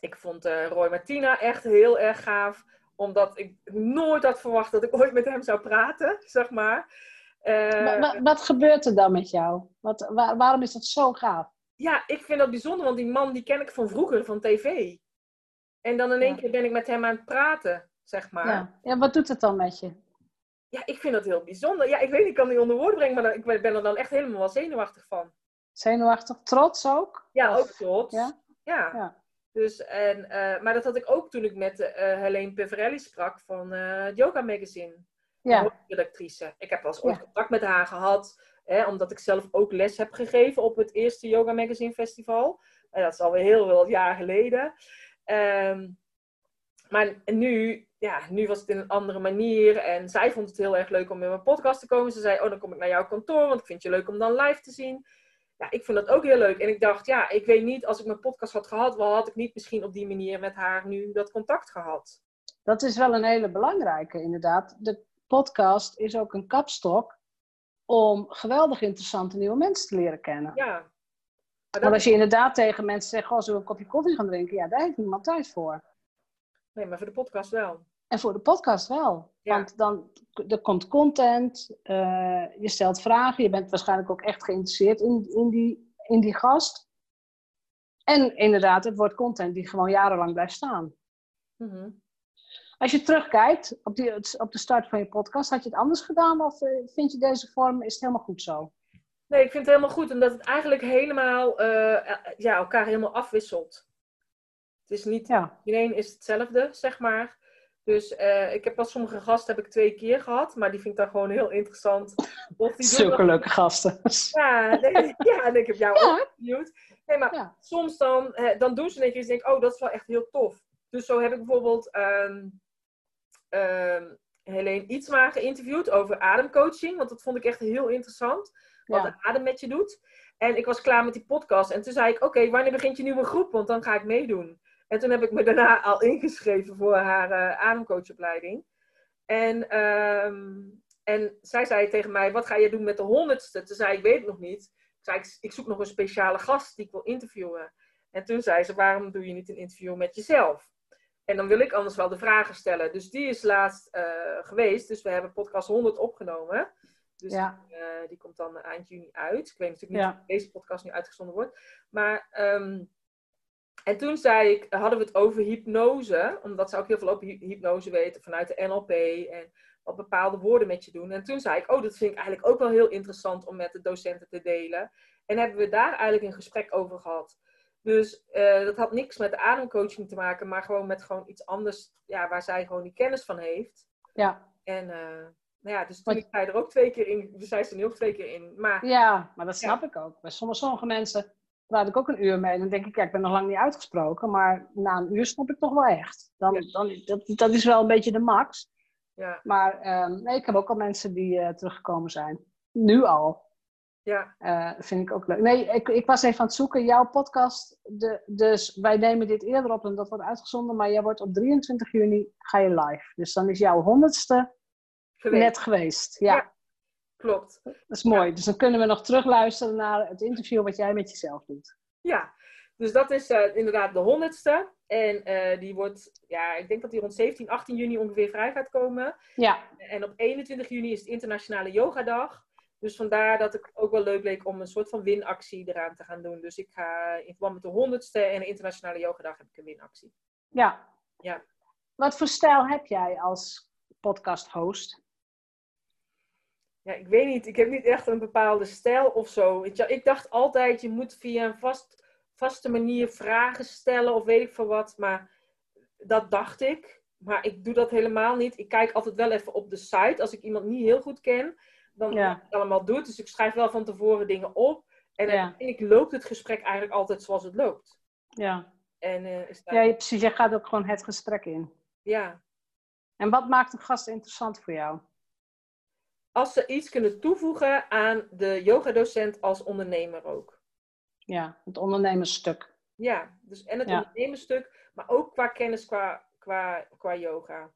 ik vond eh, Roy Martina echt heel erg gaaf omdat ik nooit had verwacht dat ik ooit met hem zou praten, zeg maar. Eh, Wa- wa- wat gebeurt er dan met jou? Wat, waar- waarom is dat zo gaaf? ja, ik vind dat bijzonder, want die man die ken ik van vroeger, van tv. En dan in één Ja. keer ben ik met hem aan het praten, zeg maar. Ja. Ja. ja, wat doet het dan met je? ik vind dat heel bijzonder. Ja, ik weet niet, ik kan niet onder woorden brengen, maar dan- ik ben er dan echt helemaal wel zenuwachtig van. Zenuwachtig, trots ook? Ja, ook trots. ja? Ja. Ja. Dus, en, eh, maar dat had ik ook toen ik met eh Helene Peverelli sprak van eh, het Yoga Magazine. Ja, redactrice. Ik heb wel eens ooit Ja. contact met haar gehad. Hè, omdat ik zelf ook les heb gegeven op het eerste Yoga Magazine Festival. En dat is alweer heel veel jaar geleden. Ehm, maar nu, ja, nu was het in een andere manier. En zij vond het heel erg leuk om in mijn podcast te komen. Ze zei, oh, dan kom ik naar jouw kantoor, want ik vind je leuk om dan live te zien. Ja, ik vind dat ook heel leuk. En ik dacht, ja, ik weet niet, als ik mijn podcast had gehad, wel had ik niet misschien op die manier met haar nu dat contact gehad. Dat is wel een hele belangrijke, inderdaad. De podcast is ook een kapstok om geweldig interessante nieuwe mensen te leren kennen. Ja. Maar als je inderdaad tegen mensen zegt, goh, zullen we een kopje koffie gaan drinken? Ja, daar heeft niemand tijd voor. Nee, maar voor de podcast wel. En voor de podcast wel. Want dan er komt content, uh, je stelt vragen, je bent waarschijnlijk ook echt geïnteresseerd in, in, die, in die gast. En inderdaad, het wordt content die gewoon jarenlang blijft staan. Mm Als je terugkijkt op, die, op de start van je podcast, had je het anders gedaan of uh, vind je deze vorm, is het helemaal goed zo? Nee, ik vind het helemaal goed, omdat het eigenlijk helemaal uh, ja, elkaar helemaal afwisselt. Het is niet, ja. iedereen is hetzelfde, zeg maar. Dus uh, ik heb wel sommige gasten heb ik twee keer gehad, maar die vind ik dan gewoon heel interessant. Of die Zulke leuke gasten. Ja, nee, ja, en ik heb jou ja. ook benieuwd. Nee, maar soms dan, uh, dan doen ze keer en denk ik, oh, dat is wel echt heel tof. Dus zo heb ik bijvoorbeeld um, um, Helene Ietsma geïnterviewd over ademcoaching, want dat vond ik echt heel interessant. Wat de adem met je doet. En ik was klaar met die podcast. En toen zei ik, oké, wanneer begint je nieuwe groep? Want dan ga ik meedoen. En toen heb ik me daarna al ingeschreven voor haar uh, ademcoachopleiding. En, ehm, en zij zei tegen mij, wat ga je doen met de honderdste? Toen zei ik, weet het nog niet. Ik zei, ik, zoek nog een speciale gast die ik wil interviewen. En toen zei ze, waarom doe je niet een interview met jezelf? En dan wil ik anders wel de vragen stellen. Dus die is laatst uh, geweest. Dus we hebben podcast 100 opgenomen. Dus ja. die, uh, die, komt dan eind juni uit. Ik weet natuurlijk niet of deze podcast nu uitgezonden wordt. Maar um, en toen zei ik, hadden we het over hypnose, omdat ze ook heel veel over hypnose weten vanuit de NLP en wat bepaalde woorden met je doen. En toen zei ik, oh, dat vind ik eigenlijk ook wel heel interessant om met de docenten te delen. En hebben we daar eigenlijk een gesprek over gehad. Dus uh, dat had niks met de ademcoaching te maken, maar gewoon met gewoon iets anders, ja, waar zij gewoon die kennis van heeft. Ja. En uh, nou ja, dus toen ik zei er ook twee keer in, we zei ze er nu ook twee keer in. Maar, ja, maar dat snap ik ook. Bij sommige, sommige mensen praat ik ook een uur mee. En dan denk ik, ja, ik ben nog lang niet uitgesproken. Maar na een uur snap ik toch wel echt. Dan, dan, dat, dat is wel een beetje de max. Ja. Maar um, nee, ik heb ook al mensen die uh, teruggekomen zijn. Nu al. Ja. Uh, vind ik ook leuk. Nee, ik, ik was even aan het zoeken. Jouw podcast, de, dus wij nemen dit eerder op en dat wordt uitgezonden. Maar jij wordt op 23 juni, ga je live. Dus dan is jouw honderdste net geweest. ja. Klopt. Dat is mooi. Dus dan kunnen we nog terugluisteren naar het interview wat jij met jezelf doet. Ja, dus dat is uh, inderdaad de honderdste. En uh, die wordt, ja, ik denk dat die rond 17, 18 juni ongeveer vrij gaat komen. Ja. En op 21 juni is het Internationale Yogadag. Dus vandaar dat ik ook wel leuk leek om een soort van winactie eraan te gaan doen. Dus ik ga in verband met de honderdste en de Internationale Yogadag heb ik een winactie. Ja. ja. Wat voor stijl heb jij als podcast host? Ja, ik weet niet. Ik heb niet echt een bepaalde stijl of zo. Ik dacht altijd, je moet via een vast, vaste manier vragen stellen of weet ik veel wat. Maar dat dacht ik. Maar ik doe dat helemaal niet. Ik kijk altijd wel even op de site. Als ik iemand niet heel goed ken, dan ja. het allemaal doet. Dus ik schrijf wel van tevoren dingen op. En ja. uiteindelijk loopt het gesprek eigenlijk altijd zoals het loopt. Ja. En, uh, is ja, precies. Jij gaat ook gewoon het gesprek in. Ja. En wat maakt een gast interessant voor jou? Als ze iets kunnen toevoegen aan de yogadocent als ondernemer ook. Ja, het ondernemersstuk. Ja, dus en het ja. ondernemersstuk, maar ook qua kennis qua, qua, qua yoga.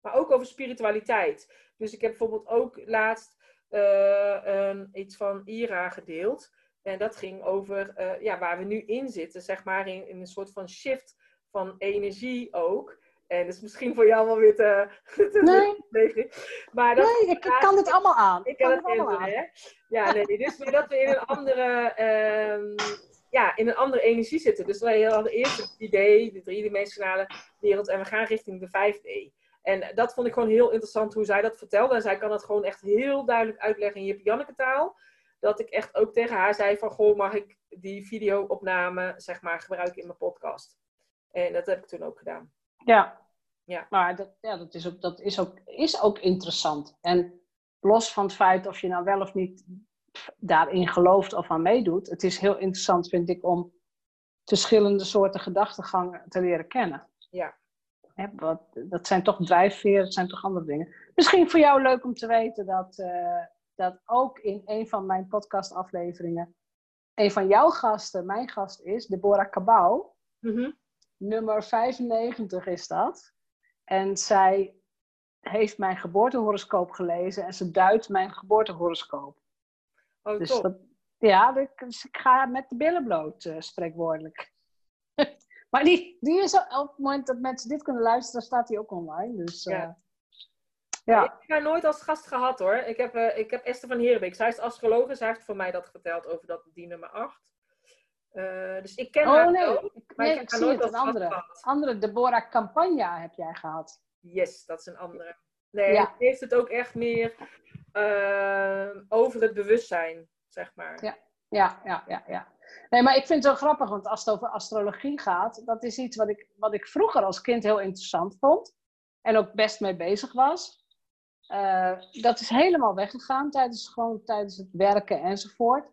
Maar ook over spiritualiteit. Dus ik heb bijvoorbeeld ook laatst uh, iets van Ira gedeeld. En dat ging over uh, ja, waar we nu in zitten, zeg maar, in, in een soort van shift van energie ook. En dat is misschien voor jou wel weer te... nee. Maar dat, nee, ik, kan het allemaal aan. Ik kan, het allemaal aan. Hè? Ja, nee, dus dat we in een andere... Um, ja, in een andere energie zitten. Dus wij hadden eerst het idee, de driedimensionale wereld, en we gaan richting de 5D. En dat vond ik gewoon heel interessant hoe zij dat vertelde. En zij kan het gewoon echt heel duidelijk uitleggen in Janneke taal. Dat ik echt ook tegen haar zei van, goh, mag ik die video-opname, zeg maar, gebruiken in mijn podcast? En dat heb ik toen ook gedaan. Ja, ja. maar dat, ja, dat, is ook, dat is, ook, is ook interessant. En los van het feit of je nou wel of niet daarin gelooft of aan meedoet. Het is heel interessant, vind ik, om verschillende soorten gedachtegangen te leren kennen. Ja. Hè, wat, dat zijn toch drijfveren, dat zijn toch andere dingen. Misschien voor jou leuk om te weten dat, eh, dat ook in een van mijn podcastafleveringen een van jouw gasten, mijn gast is, Deborah Cabau. Mhm. Nummer 95 is dat. En zij heeft mijn geboortehoroscoop gelezen en ze duidt mijn geboortehoroscoop. Oh, Dus top. dat, ja, dus ik ga met de billen bloot, eh, spreekwoordelijk. maar die, die is al- op het moment dat mensen dit kunnen luisteren, staat die ook online. Dus eh, Ja. ja. Ik heb haar nooit als gast gehad hoor. Ik heb, eh, ik heb Esther van Herenbeek. Zij is astroloog en zij heeft voor mij dat verteld over dat, die nummer 8. Dus ik ken haar Oh nee, ik, maar nee, ik zie nooit het, een andere. Andere, Deborah Campagna heb jij gehad. Yes, dat is een andere. Nee, Ja. die heeft het ook echt meer eh, over het bewustzijn, zeg maar. Ja. Ja, ja, ja, ja. Nee, maar ik vind het wel grappig, want als het over astrologie gaat, dat is iets wat ik, wat ik vroeger als kind heel interessant vond. En ook best mee bezig was. Eh, dat is helemaal weggegaan tijdens, gewoon tijdens het werken enzovoort.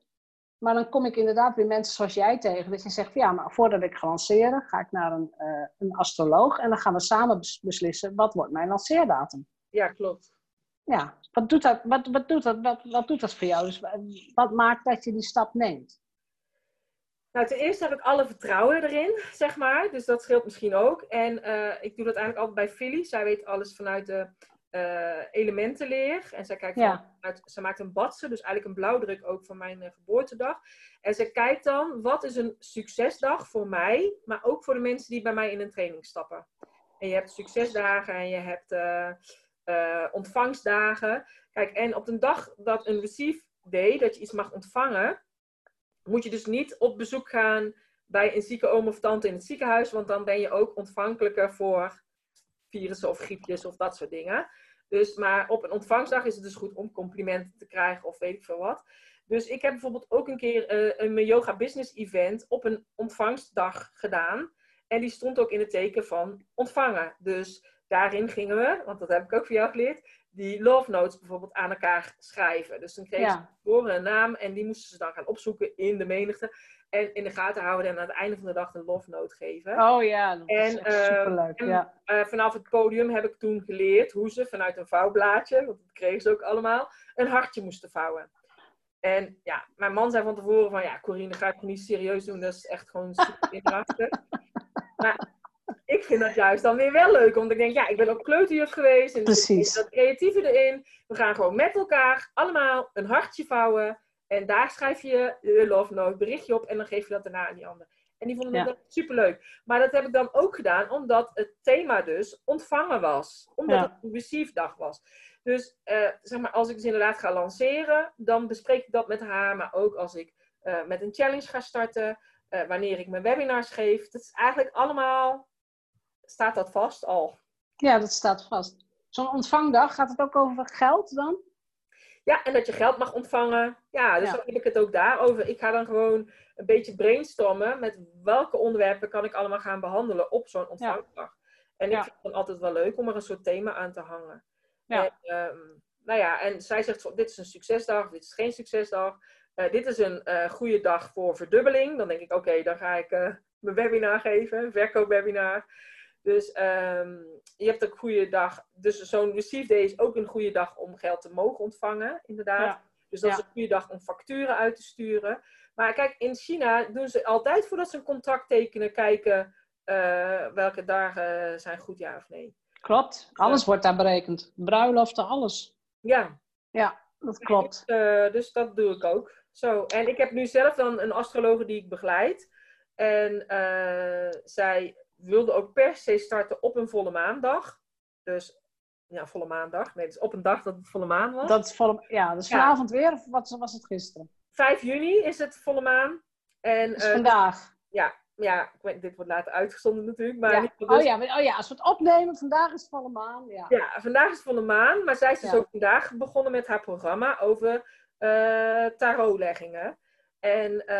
Maar dan kom ik inderdaad weer mensen zoals jij tegen. Dat je zegt, ja, maar voordat ik ga lanceren, ga ik naar een, eh, een astroloog. En dan gaan we samen bes- beslissen, wat wordt mijn lanceerdatum? Ja, klopt. Ja, wat doet dat, wat, wat doet dat, wat, wat doet dat voor jou? Dus wa- wat maakt dat je die stap neemt? Nou, ten eerste heb ik alle vertrouwen erin, zeg maar. Dus dat scheelt misschien ook. En eh, ik doe dat eigenlijk altijd bij Philly. Zij weet alles vanuit de elementenleer. En zij kijkt Ja. ze maakt een badse, dus eigenlijk een blauwdruk ook van mijn eh, geboortedag. En ze kijkt dan, wat is een succesdag voor mij, maar ook voor de mensen die bij mij in een training stappen. En je hebt succesdagen en je hebt eh, ontvangstdagen. Kijk, en op de dag dat een receive day, dat je iets mag ontvangen, moet je dus niet op bezoek gaan bij een zieke oom of tante in het ziekenhuis, want dan ben je ook ontvankelijker voor virussen of griepjes of dat soort dingen. Dus, maar op een ontvangstdag is het dus goed om complimenten te krijgen of weet ik veel wat. Dus ik heb bijvoorbeeld ook een keer eh, een yoga business event op een ontvangstdag gedaan. En die stond ook in het teken van ontvangen. Dus daarin gingen we, want dat heb ik ook voor jou geleerd, die love notes bijvoorbeeld aan elkaar schrijven. Dus dan kregen ze voor een naam en die moesten ze dan gaan opzoeken in de menigte. En in de gaten houden en aan het einde van de dag een love note geven. oh ja, dat is En, superleuk. en- Ja. Eh, vanaf het podium heb ik toen geleerd hoe ze vanuit een vouwblaadje, want dat kregen ze ook allemaal, een hartje moesten vouwen. En ja, mijn man zei van tevoren van ja, Corine, ga ik het niet serieus doen, dat is echt gewoon super kinderachtig. maar ik vind dat juist dan weer wel leuk, want ik denk ja, ik ben ook kleuterjuf geweest en Precies. dat creatieve erin. We gaan gewoon met elkaar allemaal een hartje vouwen en daar schrijf je je love note berichtje op en dan geef je dat daarna aan die ander. En die vonden Ja. dat superleuk. Maar dat heb ik dan ook gedaan omdat het thema dus ontvangen was. Omdat Ja. het een receive dag was. Dus eh, zeg maar, als ik ze inderdaad ga lanceren, dan bespreek ik dat met haar. Maar ook als ik eh, met een challenge ga starten, eh, wanneer ik mijn webinars geef. Dat is eigenlijk allemaal, staat dat vast al. ja, dat staat vast. Zo'n ontvangdag, gaat het ook over geld dan? Ja, en dat je geld mag ontvangen. Ja, dus Ja. dan heb ik het ook daarover. Ik ga dan gewoon een beetje brainstormen met welke onderwerpen kan ik allemaal gaan behandelen op zo'n ontvangstdag. En ik vind het dan altijd wel leuk om er een soort thema aan te hangen. Ja. En, ehm, nou ja, en zij zegt, dit is een succesdag, dit is geen succesdag. Eh, dit is een eh, goede dag voor verdubbeling. Dan denk ik, oké, dan ga ik eh, mijn webinar geven, een verkoopwebinar. Dus ehm, je hebt een goede dag. Dus zo'n receive day is ook een goede dag om geld te mogen ontvangen, inderdaad. Ja. Dus dat is een goede dag om facturen uit te sturen. Maar kijk, in China doen ze altijd voordat ze een contract tekenen, kijken eh, welke dagen zijn goed, ja of nee. Klopt. Alles wordt daar berekend. Bruiloften, alles. Ja, Ja, dat klopt. Eh, dus dat doe ik ook. Zo, en ik heb nu zelf dan een astrologe die ik begeleid. En eh, zij wilde ook per se starten op een volle maandag. Dus, ja, volle maandag. Nee, dus op een dag dat het volle maan was. Dat is vol, ja, Ja. vanavond weer, of wat was het gisteren? 5 juni is het volle maan. En Dus vandaag. ja, ja, ik weet, dit wordt later uitgezonden natuurlijk. Maar Ja. Oh, dus- ja, maar- oh ja, als we het opnemen, vandaag is het volle maan. Ja. Ja, vandaag is het volle maan, maar zij is dus ook vandaag begonnen met haar programma over eh tarotleggingen. En eh,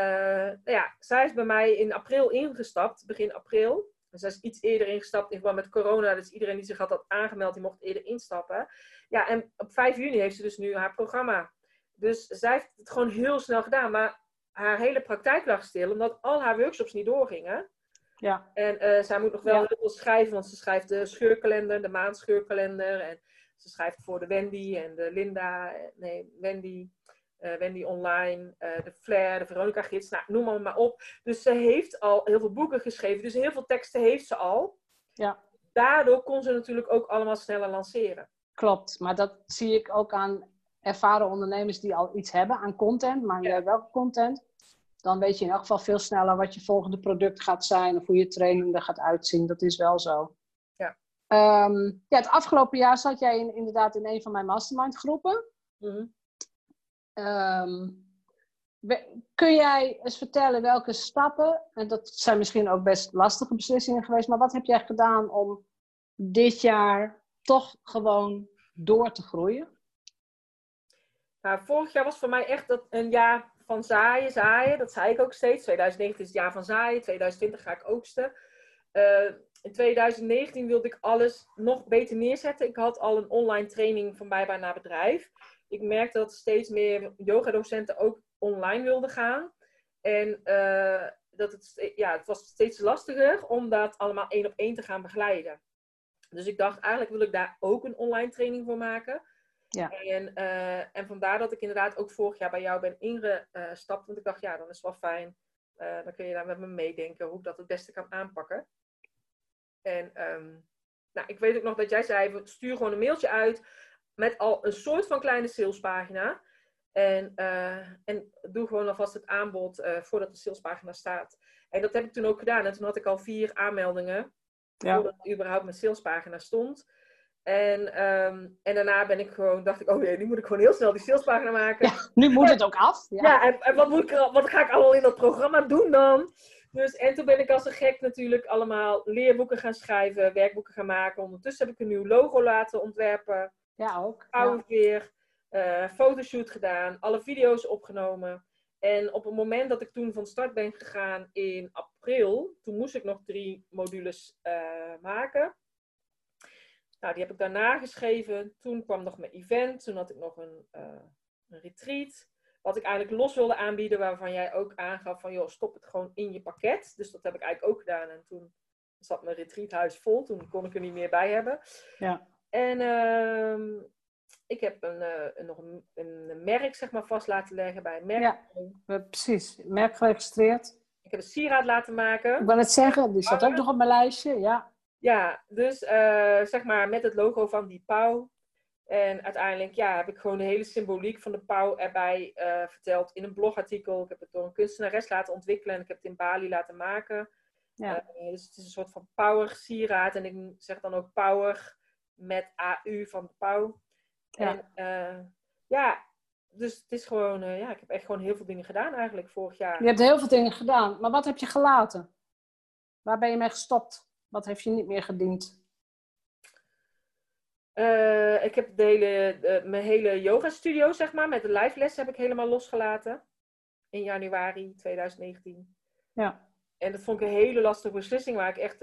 nou ja, zij is bij mij in april ingestapt, begin april. Dus is iets eerder ingestapt in verband met corona. Dus iedereen die zich had, had aangemeld, die mocht eerder instappen. Ja, en op 5 juni heeft ze dus nu haar programma. Dus zij heeft het gewoon heel snel gedaan. Maar haar hele praktijk lag stil, omdat al haar workshops niet doorgingen. Ja. En eh, zij moet nog wel Ja. heel veel schrijven, want ze schrijft de scheurkalender, de maandscheurkalender. En ze schrijft voor de Wendy en de Linda, nee, Wendy, eh, Wendy Online, eh, de Flair, de Veronica Gids, nou, noem maar, maar op. Dus ze heeft al heel veel boeken geschreven, dus heel veel teksten heeft ze al. Ja. Daardoor kon ze natuurlijk ook allemaal sneller lanceren. Klopt, maar dat zie ik ook aan ervaren ondernemers die al iets hebben aan content, maar Ja. welke content. Dan weet je in elk geval veel sneller wat je volgende product gaat zijn of hoe je training er gaat uitzien. Dat is wel zo. Ja. Ehm, ja, het afgelopen jaar zat jij in, inderdaad in een van mijn mastermind groepen. Mhm. Ehm, kun jij eens vertellen welke stappen, en dat zijn misschien ook best lastige beslissingen geweest, maar wat heb jij gedaan om dit jaar toch gewoon door te groeien? Nou, vorig jaar was voor mij echt dat een jaar van zaaien, zaaien. Dat zei ik ook steeds. 2019 is het jaar van zaaien. 2020 ga ik oogsten. Eh, in 2019 wilde ik alles nog beter neerzetten. Ik had al een online training van bijbaan naar bedrijf. Ik merkte dat steeds meer yogadocenten ook online wilden gaan. En eh, dat het, ja, het was steeds lastiger om dat allemaal één op één te gaan begeleiden. Dus ik dacht, eigenlijk wil ik daar ook een online training voor maken. Ja. En, eh, en vandaar dat ik inderdaad ook vorig jaar bij jou ben ingestapt. Want ik dacht, ja, dan is het wel fijn. Eh, dan kun je daar met me meedenken hoe ik dat het beste kan aanpakken. En ehm, nou, ik weet ook nog dat jij zei, stuur gewoon een mailtje uit met al een soort van kleine salespagina. En, eh, en doe gewoon alvast het aanbod eh, voordat de salespagina staat. En dat heb ik toen ook gedaan. En toen had ik al vier aanmeldingen Ja. voordat überhaupt mijn salespagina stond. En, ehm, en daarna ben ik gewoon, dacht ik, oh jee, nu moet ik gewoon heel snel die salespagina maken. Ja, nu moet het ook af. Ja. Ja, en, en wat, moet ik wat ga ik allemaal in dat programma doen dan? Dus, en toen ben ik als een gek natuurlijk allemaal leerboeken gaan schrijven, werkboeken gaan maken. Ondertussen heb ik een nieuw logo laten ontwerpen, Ja, ook. Ja. oude weer, eh, fotoshoot gedaan, alle video's opgenomen. En op het moment dat ik toen van start ben gegaan in april, toen moest ik nog drie modules eh, maken. Nou, die heb ik daarna geschreven. Toen kwam nog mijn event. Toen had ik nog een, eh, een retreat. Wat ik eigenlijk los wilde aanbieden, waarvan jij ook aangaf van, joh, stop het gewoon in je pakket. Dus dat heb ik eigenlijk ook gedaan. En toen zat mijn retreathuis vol. Toen kon ik er niet meer bij hebben. Ja. En ehm, ik heb een, eh, een, nog een, een merk, zeg maar, vast laten leggen bij een merk. Ja. Precies merk geregistreerd. Ik heb een sieraad laten maken. Ik wil het zeggen, die staat ook nog op mijn lijstje. Ja, Ja, dus eh, zeg maar met het logo van die pauw. En uiteindelijk ja, heb ik gewoon de hele symboliek van de pauw erbij eh, verteld in een blogartikel. Ik heb het door een kunstenares laten ontwikkelen en ik heb het in Bali laten maken. ja. Dus het is een soort van power sieraad. En ik zeg dan ook power met AU van de pauw. Ja. En eh, ja, dus het is gewoon, eh, ja, ik heb echt gewoon heel veel dingen gedaan eigenlijk vorig jaar. Je hebt heel veel dingen gedaan, maar wat heb je gelaten? Waar ben je mee gestopt? Wat heeft je niet meer gediend? Eh, ik heb de hele, mijn hele yoga studio, zeg maar, met de live les heb ik helemaal losgelaten. In januari 2019. Ja, En dat vond ik een hele lastige beslissing, waar ik echt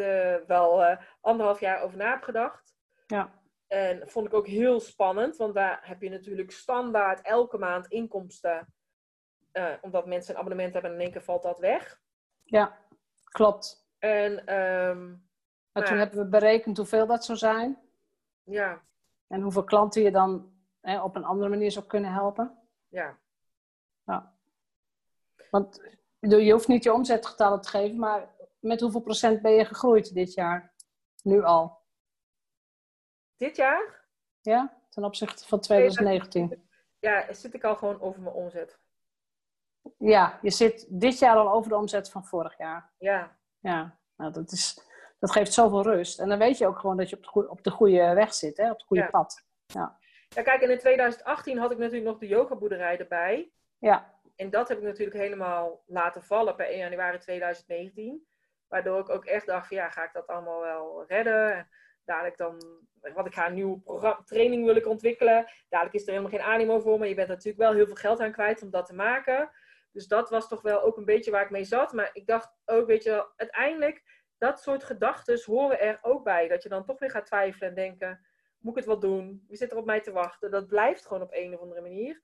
wel anderhalf jaar over na heb gedacht. Ja, En vond ik ook heel spannend, want daar heb je natuurlijk standaard elke maand inkomsten. Eh, omdat mensen een abonnement hebben en in één keer valt dat weg. ja, klopt. En ehm, Maar toen Maar- hebben we berekend hoeveel dat zou zijn. ja, En hoeveel klanten je dan hè, op een andere manier zou kunnen helpen. ja. Want ik bedoel, je hoeft niet je omzetgetallen te geven, maar met hoeveel procent ben je gegroeid dit jaar? Nu al. Dit jaar Ja? Ten opzichte van 2019. ja, zit ik al gewoon over mijn omzet. Ja, je zit dit jaar al over de omzet van vorig jaar. Ja, Ja, nou, dat, is, dat geeft zoveel rust. En dan weet je ook gewoon dat je op de goede, op de goede weg zit, hè? op het goede Ja. pad. Ja, kijk, en in 2018 had ik natuurlijk nog de yogaboerderij erbij. Ja, En dat heb ik natuurlijk helemaal laten vallen per 1 januari 2019. Waardoor ik ook echt dacht van ja, ga ik dat allemaal wel redden? Dadelijk dan, want ik ga een nieuwe training wil ik ontwikkelen. Dadelijk is er helemaal geen animo voor, maar je bent natuurlijk wel heel veel geld aan kwijt om dat te maken. Dus dat was toch wel ook een beetje waar ik mee zat. Maar ik dacht ook, weet je wel, uiteindelijk, dat soort gedachten horen er ook bij. Dat je dan toch weer gaat twijfelen en denken, moet ik het wel doen? Wie zit er op mij te wachten? Dat blijft gewoon op een of andere manier.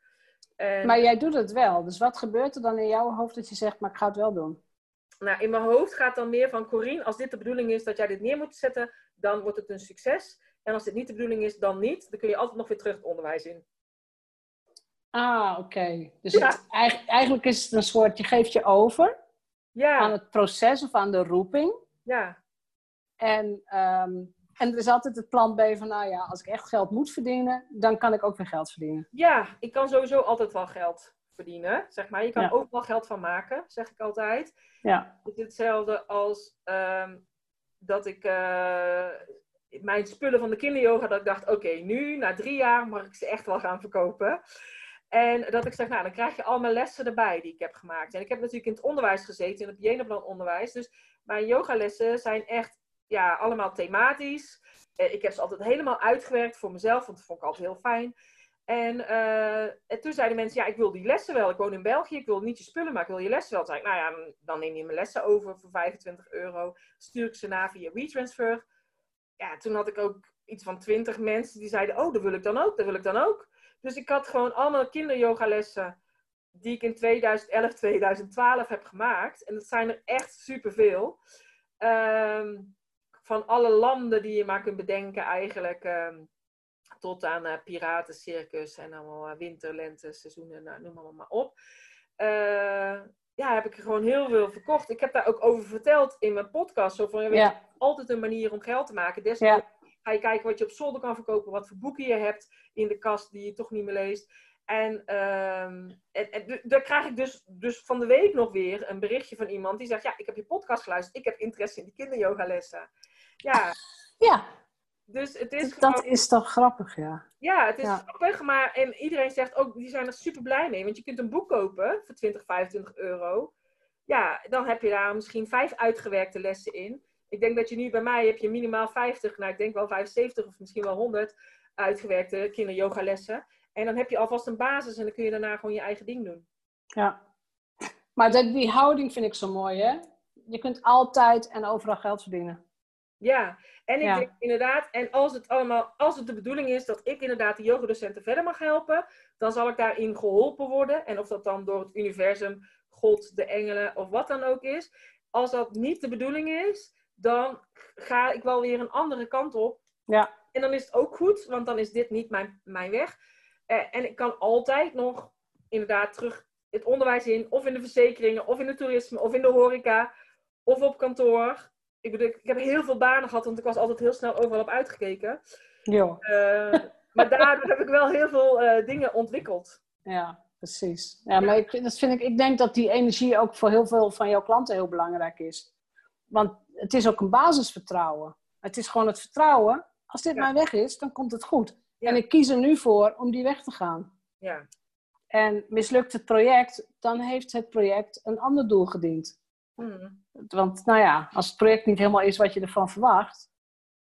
En, Maar jij doet het wel. Dus wat gebeurt er dan in jouw hoofd dat je zegt, maar ik ga het wel doen? nou, in mijn hoofd gaat dan meer van Corine, als dit de bedoeling is dat jij dit neer moet zetten, dan wordt het een succes. En als dit niet de bedoeling is, dan niet. Dan kun je altijd nog weer terug het onderwijs in. Ah, oké. Dus Ja. het, eigen- eigenlijk is het een soort, je geeft je over aan Ja, het proces of aan de roeping. ja, En, ehm, en er is altijd het plan B van, nou ja, als ik echt geld moet verdienen, dan kan ik ook weer geld verdienen. ja, ik kan sowieso altijd wel geld verdienen, zeg maar. Je kan Ja. ook wel geld van maken, zeg ik altijd. Ja, Het is hetzelfde als ehm, dat ik eh, mijn spullen van de kinderyoga, dat ik dacht, oké, nu, na drie jaar, mag ik ze echt wel gaan verkopen. En dat ik zeg, nou, dan krijg je al mijn lessen erbij die ik heb gemaakt. En ik heb natuurlijk in het onderwijs gezeten, in het Jenaplan onderwijs. Dus mijn yogalessen zijn echt, ja, allemaal thematisch. Eh, ik heb ze altijd helemaal uitgewerkt voor mezelf, want dat vond ik altijd heel fijn. En, eh, en toen zeiden mensen, ja, ik wil die lessen wel. Ik woon in België, ik wil niet je spullen, maar ik wil je lessen wel. Toen zei ik, nou ja, dan neem je mijn lessen over voor 25 euro. Stuur ik ze na via WeTransfer. Ja, toen had ik ook iets van 20 mensen die zeiden, oh, dat wil ik dan ook, dat wil ik dan ook. Dus ik had gewoon allemaal kinderyogalessen die ik in 2011, 2012 heb gemaakt. En dat zijn er echt superveel. Ehm van alle landen die je maar kunt bedenken eigenlijk. ehm, tot aan eh piratencircus en allemaal uh, winter, lente, seizoenen, nou, noem allemaal maar op. Eh, ja, heb ik er gewoon heel veel verkocht. Ik heb daar ook over verteld in mijn podcast. Zo van, je weet, ja, altijd een manier om geld te maken. Desnoods ja, ga je kijken wat je op zolder kan verkopen, wat voor boeken je hebt in de kast die je toch niet meer leest. En, ehm, en, daar krijg ik dus, dus van de week nog weer een berichtje van iemand die zegt: Ja, ik heb je podcast geluisterd, ik heb interesse in die kinderyogalessen. Ja, ja. Dus het is Dat is toch grappig, ja. ja, het is ja. grappig, maar en iedereen zegt ook, die zijn er super blij mee, want je kunt een boek kopen voor 20, 25 euro. Ja, dan heb je daar misschien vijf uitgewerkte lessen in. Ik denk dat je nu bij mij heb je minimaal 50, nou ik denk wel 75 of misschien wel 100 uitgewerkte kinderyogalessen. En dan heb je alvast een basis en dan kun je daarna gewoon je eigen ding doen. ja. Maar die houding vind ik zo mooi, hè? Je kunt altijd en overal geld verdienen. Ja, en ik Ja. denk inderdaad, en als het allemaal, als het de bedoeling is dat ik inderdaad de yogadocenten verder mag helpen, dan zal ik daarin geholpen worden. En of dat dan door het universum, God, de engelen of wat dan ook is. Als dat niet de bedoeling is, dan ga ik wel weer een andere kant op. Ja, En dan is het ook goed, want dan is dit niet mijn, mijn weg. Eh, en ik kan altijd nog inderdaad terug het onderwijs in, of in de verzekeringen, of in het toerisme, of in de horeca, of op kantoor. Ik bedoel, ik heb heel veel banen gehad, want ik was altijd heel snel overal op uitgekeken. joh. Eh, maar daardoor heb ik wel heel veel eh, dingen ontwikkeld. Ja, precies. Ja, maar ik, dat vind ik, ik denk dat die energie ook voor heel veel van jouw klanten heel belangrijk is. Want het is ook een basisvertrouwen. Het is gewoon het vertrouwen. Als dit Ja. mijn weg is, dan komt het goed. Ja. En ik kies er nu voor om die weg te gaan. Ja, En mislukt het project, dan heeft het project een ander doel gediend. Hmm. Want nou ja, als het project niet helemaal is wat je ervan verwacht,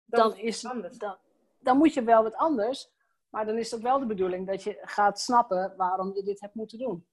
dan, is is het anders. dan, dan moet je wel wat anders. Maar dan is ook wel de bedoeling dat je gaat snappen waarom je dit hebt moeten doen.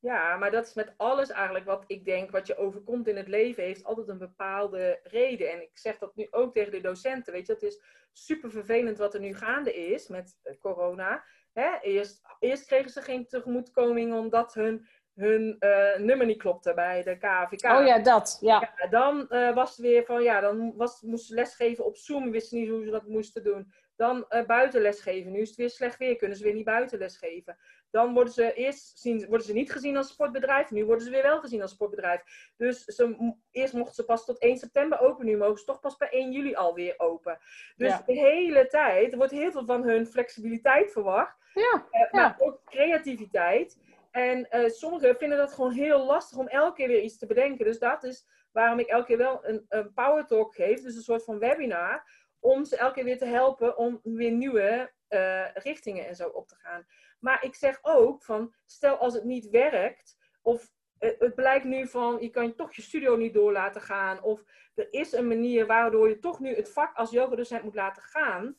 Ja, maar dat is met alles eigenlijk wat ik denk, wat je overkomt in het leven, heeft altijd een bepaalde reden. En ik zeg dat nu ook tegen de docenten. Weet je, het is super vervelend wat er nu gaande is met eh, corona. Hè? Eerst, eerst kregen ze geen tegemoetkoming omdat hun, hun eh, nummer niet klopte bij de KVK. Oh ja, dat. Ja, Ja, dan eh, was het weer van, ja, dan was, moesten ze lesgeven op Zoom, wisten niet hoe ze dat moesten doen. Dan eh buiten lesgeven. Nu is het weer slecht weer, kunnen ze weer niet buiten lesgeven. Dan worden ze eerst zien, worden ze niet gezien als sportbedrijf, nu worden ze weer wel gezien als sportbedrijf. Dus ze, eerst mochten ze pas tot 1 september open, nu mogen ze toch pas bij 1 juli alweer open. Dus Ja. de hele tijd, wordt heel veel van hun flexibiliteit verwacht. ja, Ja. Maar ook creativiteit. En eh, sommigen vinden dat gewoon heel lastig om elke keer weer iets te bedenken. Dus dat is waarom ik elke keer wel een, een power talk geef. Dus een soort van webinar. Om ze elke keer weer te helpen om weer nieuwe eh, richtingen en zo op te gaan. Maar ik zeg ook van, stel als het niet werkt. Of eh, het blijkt nu van, je kan toch je studio niet door laten gaan. Of er is een manier waardoor je toch nu het vak als yogadocent moet laten gaan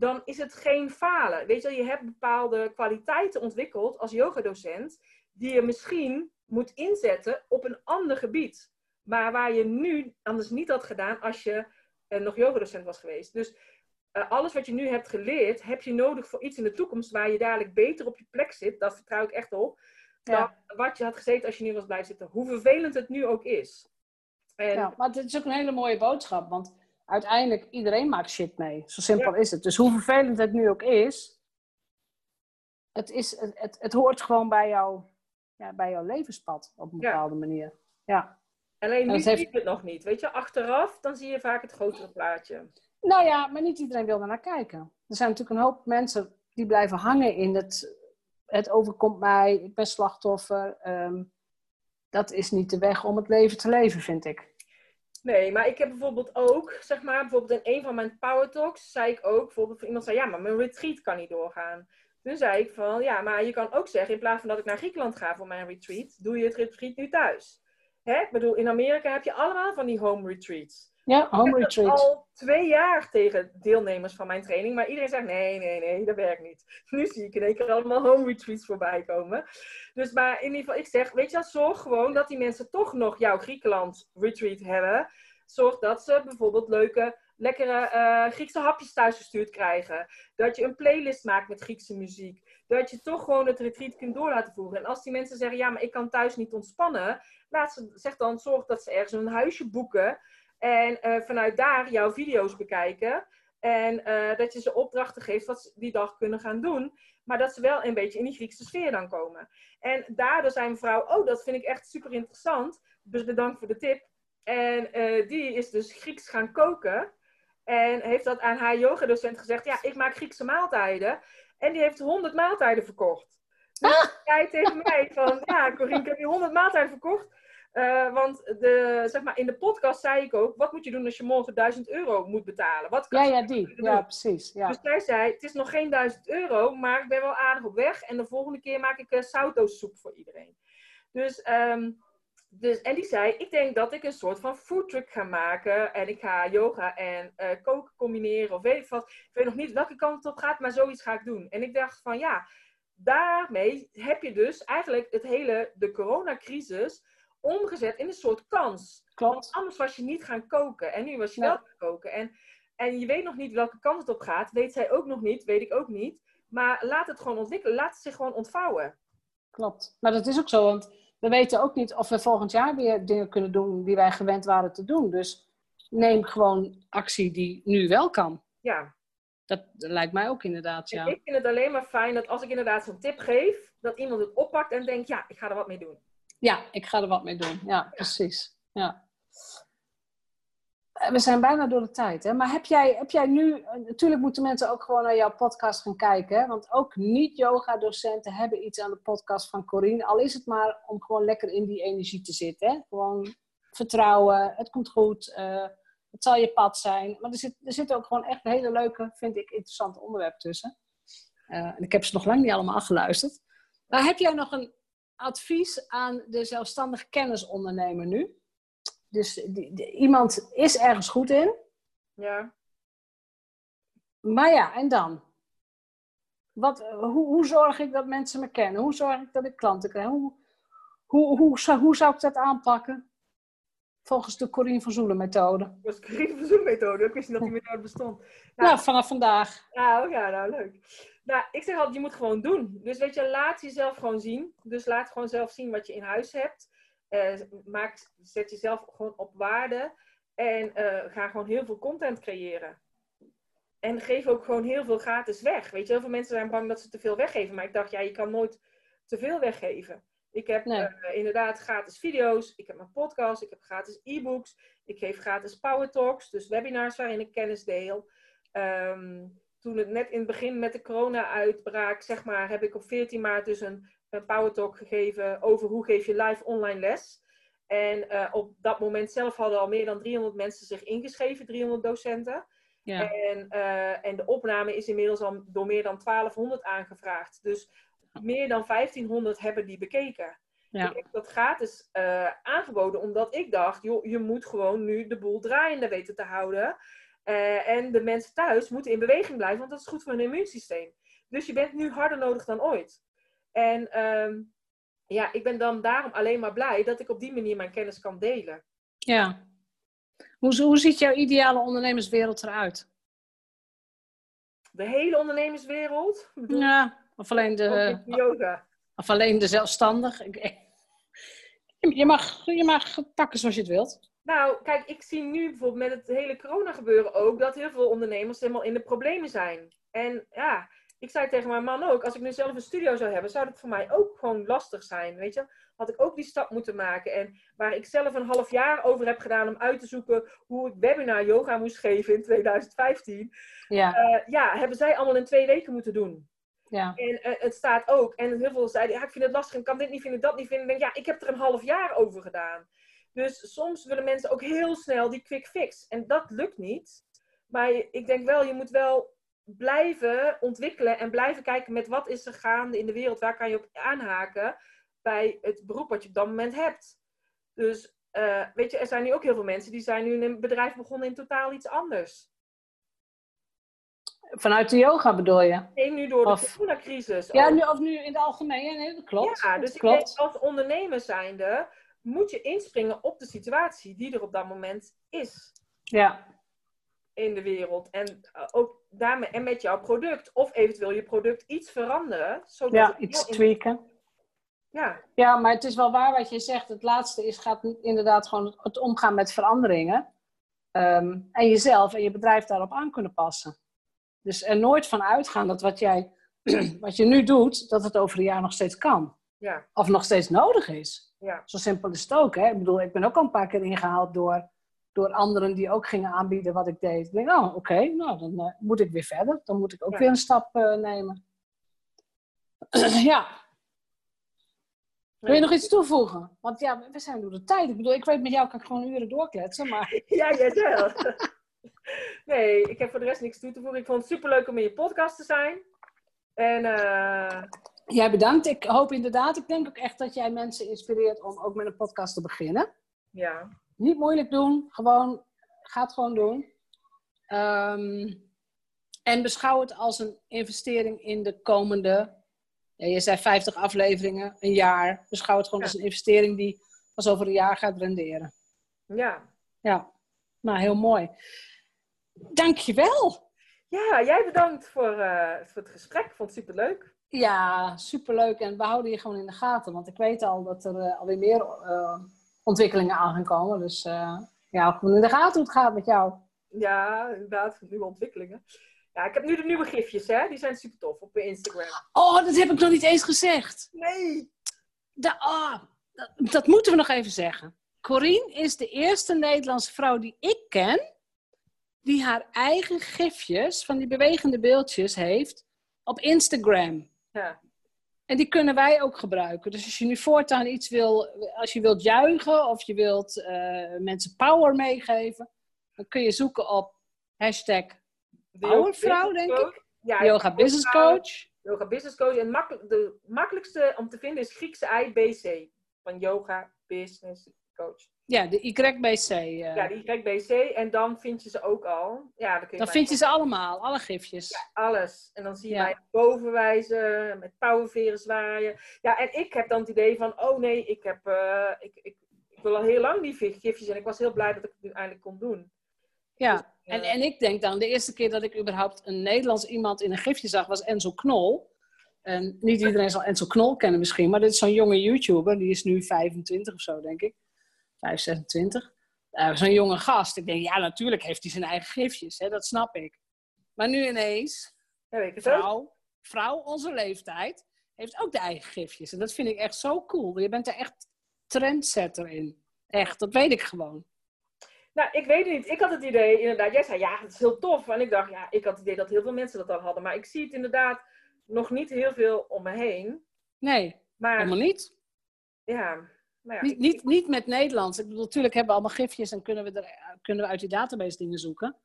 dan is het geen falen. Weet je, je hebt bepaalde kwaliteiten ontwikkeld als yogadocent, die je misschien moet inzetten op een ander gebied. Maar waar je nu anders niet had gedaan als je eh, nog yogadocent was geweest. Dus eh, alles wat je nu hebt geleerd, heb je nodig voor iets in de toekomst waar je dadelijk beter op je plek zit. Dat vertrouw ik echt op. Dan wat je had gezeten als je nu was blijven zitten. Hoe vervelend het nu ook is. En... Ja, maar het is ook een hele mooie boodschap. Want uiteindelijk, iedereen maakt shit mee. Zo simpel is het. Dus hoe vervelend het nu ook is, het, is, het, het, het hoort gewoon bij, jou, ja, bij jouw levenspad op een bepaalde manier. Ja. Alleen nu zie je het nog niet. Weet je, achteraf dan zie je vaak het grotere plaatje. Nou ja, maar niet iedereen wil er naar kijken. Er zijn natuurlijk een hoop mensen die blijven hangen in het, het overkomt mij, ik ben slachtoffer. Ehm, dat is niet de weg om het leven te leven, vind ik. Nee, maar ik heb bijvoorbeeld ook, zeg maar, bijvoorbeeld in een van mijn power talks zei ik ook, bijvoorbeeld iemand zei, ja, maar mijn retreat kan niet doorgaan. Toen zei ik van, ja, maar je kan ook zeggen, in plaats van dat ik naar Griekenland ga voor mijn retreat, doe je het retreat nu thuis. Hè? Ik bedoel, in Amerika heb je allemaal van die home retreats. Ja, home ik retreat. al twee jaar tegen deelnemers van mijn training, maar iedereen zegt nee, nee, nee, dat werkt niet. Nu zie ik in één keer allemaal home retreats voorbij komen. Dus maar in ieder geval, ik zeg, weet je wat, zorg gewoon dat die mensen toch nog jouw Griekenland retreat hebben. Zorg dat ze bijvoorbeeld leuke, lekkere uh, Griekse hapjes thuisgestuurd krijgen. Dat je een playlist maakt met Griekse muziek. Dat je toch gewoon het retreat kunt door laten voeren. En als die mensen zeggen, ja, maar ik kan thuis niet ontspannen. Laat ze, zeg dan, zorg dat ze ergens een huisje boeken en uh, vanuit daar jouw video's bekijken. En uh, dat je ze opdrachten geeft wat ze die dag kunnen gaan doen. Maar dat ze wel een beetje in die Griekse sfeer dan komen. En daardoor zei mevrouw, oh, dat vind ik echt super interessant. Dus bedankt voor de tip. En uh, die is dus Grieks gaan koken. En heeft dat aan haar yogadocent gezegd. Ja, ik maak Griekse maaltijden. En die heeft 100 maaltijden verkocht. Dus ah. zei tegen mij van, ja, Corine, ik heb je 100 maaltijden verkocht. Uh, want de, zeg maar, in de podcast zei ik ook, wat moet je doen als je morgen 1000 euro moet betalen? Wat kan ja, ja, die. Ja, precies. Ja. Dus zij zei, het is nog geen 1000 euro, maar ik ben wel aardig op weg. En de volgende keer maak ik uh, soep voor iedereen. Dus, um, dus, en die zei, ik denk dat ik een soort van foodtruck ga maken. En ik ga yoga en uh, koken combineren of weet ik wat. Ik weet nog niet welke kant het op gaat, maar zoiets ga ik doen. En ik dacht van, ja, daarmee heb je dus eigenlijk het hele, de coronacrisis omgezet in een soort kans. Klopt. Want anders was je niet gaan koken. En nu was je wel gaan koken. En, en je weet nog niet welke kant het op gaat. Weet zij ook nog niet, weet ik ook niet. Maar laat het gewoon ontwikkelen. Laat het zich gewoon ontvouwen. Klopt. Maar dat is ook zo. Want we weten ook niet of we volgend jaar weer dingen kunnen doen die wij gewend waren te doen. Dus neem gewoon actie die nu wel kan. Ja. Dat, lijkt mij ook inderdaad, ja. ik vind het alleen maar fijn dat als ik inderdaad zo'n tip geef, dat iemand het oppakt en denkt, ja, ik ga er wat mee doen. Ja, ik ga er wat mee doen. Ja, precies. Ja. We zijn bijna door de tijd. Hè? Maar heb jij, heb jij nu... Natuurlijk moeten mensen ook gewoon naar jouw podcast gaan kijken. Hè? Want ook niet-yoga-docenten hebben iets aan de podcast van Corine. Al is het maar om gewoon lekker in die energie te zitten. Hè? Gewoon vertrouwen. Het komt goed. Uh, het zal je pad zijn. Maar er, zit, er zitten ook gewoon echt hele leuke, vind ik, interessante onderwerpen tussen. Uh, en ik heb ze nog lang niet allemaal afgeluisterd. Maar heb jij nog een advies aan de zelfstandig kennisondernemer nu. Dus die, iemand is ergens goed in. Ja. Maar ja, en dan? Wat, hoe, hoe zorg ik dat mensen me kennen? Hoe zorg ik dat ik klanten krijg? Hoe, hoe, hoe, zou, hoe zou ik dat aanpakken? Volgens de Corine van Zoelen methode. Volgens de Corine van Zoelen methode? Ik wist niet dat die methode bestond. Nou, nou vanaf vandaag. Nou, ja, nou leuk. Nou, ik zeg altijd, je moet gewoon doen. Dus weet je, laat jezelf gewoon zien. Dus laat gewoon zelf zien wat je in huis hebt. Uh, maak, zet jezelf gewoon op waarde. En uh, ga gewoon heel veel content creëren. En geef ook gewoon heel veel gratis weg. Weet je, heel veel mensen zijn bang dat ze te veel weggeven. Maar ik dacht, ja, je kan nooit te veel weggeven. Ik heb uh, inderdaad gratis video's. Ik heb mijn podcast. Ik heb gratis e-books. Ik geef gratis power talks. Dus webinars waarin ik kennis deel. Um, toen het net in het begin met de corona-uitbraak, zeg maar, heb ik op 14 maart dus een, een power talk gegeven over hoe geef je live online les. En uh, op dat moment zelf hadden al meer dan 300 mensen zich ingeschreven, 300 docenten. Ja. En, uh, en de opname is inmiddels al door meer dan 1200 aangevraagd. Dus meer dan 1500 hebben die bekeken. Ja. Ik heb dat gratis uh, aangeboden, omdat ik dacht, joh, je moet gewoon nu de boel draaiende weten te houden. Uh, en de mensen thuis moeten in beweging blijven, want dat is goed voor hun immuunsysteem. Dus je bent nu harder nodig dan ooit. En um, ja, ik ben dan daarom alleen maar blij dat ik op die manier mijn kennis kan delen. Ja. Hoe, hoe ziet jouw ideale ondernemerswereld eruit? de hele ondernemerswereld? Ja, of alleen de, yoga. of alleen de zelfstandig. Je mag, je mag pakken zoals je het wilt. Nou, kijk, ik zie nu bijvoorbeeld met het hele corona gebeuren ook dat heel veel ondernemers helemaal in de problemen zijn. En ja, ik zei tegen mijn man ook, als ik nu zelf een studio zou hebben, zou dat voor mij ook gewoon lastig zijn, weet je. Had ik ook die stap moeten maken. En waar ik zelf een half jaar over heb gedaan om uit te zoeken hoe ik webinar yoga moest geven in 2015. Ja, eh, ja, hebben zij allemaal in twee weken moeten doen. Ja. En eh, het staat ook. En heel veel zeiden, ik vind het lastig, ik kan dit niet vinden, dat niet vinden. Denk, ja, ik heb er een half jaar over gedaan. Dus soms willen mensen ook heel snel die quick fix. En dat lukt niet. Maar ik denk wel, je moet wel blijven ontwikkelen en blijven kijken met wat is er gaande in de wereld. Waar kan je op aanhaken bij het beroep wat je op dat moment hebt. Dus eh, weet je, er zijn nu ook heel veel mensen die zijn nu in een bedrijf begonnen in totaal iets anders. Vanuit de yoga bedoel je? Nee, nu door de Of- coronacrisis. Ja, ook. nu, of nu in het algemeen. Nee, dat klopt. Ja, dus ik klopt. denk als ondernemer zijnde moet je inspringen op de situatie die er op dat moment is Ja, in de wereld. En uh, ook daarmee en met jouw product. Of eventueel je product iets veranderen. Zodat ja iets tweaken. Ja, Ja, maar het is wel waar wat je zegt. Het laatste is, gaat inderdaad gewoon het, het omgaan met veranderingen. Ehm, en jezelf en je bedrijf daarop aan kunnen passen. Dus er nooit van uitgaan dat wat, jij, wat je nu doet, dat het over een jaar nog steeds kan. ja, Of nog steeds nodig is. ja. Zo simpel is het ook. Hè? Ik bedoel, ik ben ook al een paar keer ingehaald door, door anderen die ook gingen aanbieden wat ik deed. Ik denk, oh, oké, nou dan eh, moet ik weer verder. Dan moet ik ook Ja. weer een stap eh, nemen. ja, wil je nog iets toevoegen? Want ja, we zijn door de tijd. Ik bedoel, ik weet met jou kan ik gewoon uren doorkletsen, maar Ja, jij wel. nee, ik heb voor de rest niks toe te voegen. Ik vond het superleuk om in je podcast te zijn. En eh, jij bedankt. Ik hoop inderdaad, ik denk ook echt dat jij mensen inspireert om ook met een podcast te beginnen. ja, Niet moeilijk doen, gewoon, ga het gewoon doen. Ehm, en beschouw het als een investering in de komende, ja, je zei 50 afleveringen, een jaar. Beschouw het gewoon Ja. als een investering die pas over een jaar gaat renderen. ja. Ja, nou heel mooi. Dankjewel. Ja, jij bedankt voor, eh, voor het gesprek. Ik vond het superleuk. Ja, superleuk. En we houden je gewoon in de gaten. Want ik weet al dat er eh, alweer meer eh, ontwikkelingen aan gaan komen. Dus ja, gewoon in de gaten hoe het gaat met jou. Ja, inderdaad, nieuwe ontwikkelingen. Ja, ik heb nu de nieuwe gifjes, hè? Die zijn super tof op Instagram. Oh, dat heb ik nog niet eens gezegd. Nee! Da- ah, dat, dat moeten we nog even zeggen. Corine is de eerste Nederlandse vrouw die ik ken... die haar eigen gifjes van die bewegende beeldjes heeft op Instagram. Ja, En die kunnen wij ook gebruiken. Dus als je nu voortaan iets wil, als je wilt juichen of je wilt eh, mensen power meegeven, dan kun je zoeken op hashtag Powervrouw, denk. Ja, yoga business coach. Yoga business coach. En makkel- de makkelijkste om te vinden is Griekse IBC. Van yoga business coach. Ja, de YBC. eh. Ja, die YBC. En dan vind je ze ook al. Ja, dan kun je dan vind je ze allemaal, alle gifjes. alles. En dan zie je Ja. mij boven wijzen, met powerveren zwaaien. Ja, en ik heb dan het idee van, oh nee, ik, heb, eh, ik, ik, ik wil al heel lang die gifjes. En ik was heel blij dat ik het nu eindelijk kon doen. Ja, en, en ik denk dan, de eerste keer dat ik überhaupt een Nederlands iemand in een gifje zag, was Enzo Knol. En niet iedereen zal Enzo Knol kennen misschien, maar dit is zo'n jonge YouTuber, die is nu 25 of zo, denk ik. 5, 26. Eh, zo'n jonge gast. Ik denk, ja, natuurlijk heeft hij zijn eigen gifjes, hè, dat snap ik. Maar nu ineens, Ja, weet ik het ook. vrouw, vrouw onze leeftijd, heeft ook de eigen gifjes. En dat vind ik echt zo cool. Je bent er echt trendsetter in. Echt, dat weet ik gewoon. Nou, ik weet het niet. Ik had het idee, inderdaad, jij zei ja, het is heel tof. En ik dacht, ja, ik had het idee dat heel veel mensen dat al hadden. Maar ik zie het inderdaad nog niet heel veel om me heen. Nee, Maar helemaal niet. ja, nou ja, Niet, niet, niet met Nederlands. Ik bedoel, natuurlijk hebben we allemaal gifjes en kunnen we, er, kunnen we uit die database dingen zoeken.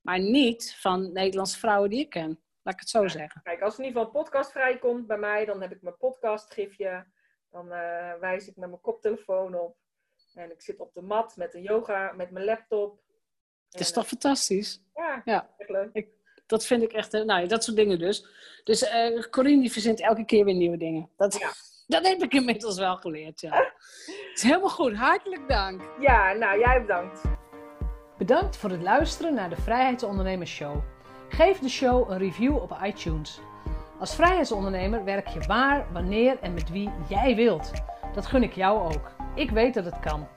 Maar niet van Nederlandse vrouwen die ik ken. Laat ik het zo zeggen. Kijk, als er in ieder geval een podcast vrijkomt bij mij, dan heb ik mijn podcastgifje. Dan eh, wijs ik met mijn koptelefoon op. En ik zit op de mat met de yoga, met mijn laptop. Het is En, toch fantastisch? eh, Ja, Ja. echt leuk. Dat vind ik echt, eh, nou ja, dat soort dingen dus. Dus eh Corine die verzint elke keer weer nieuwe dingen. Dat, Ja. Dat heb ik inmiddels wel geleerd, ja. Het is helemaal goed, hartelijk dank. Ja, nou, jij bedankt. Bedankt voor het luisteren naar de Vrijheidsondernemers Show. Geef de show een review op iTunes. Als vrijheidsondernemer werk je waar, wanneer en met wie jij wilt. Dat gun ik jou ook. Ik weet dat het kan.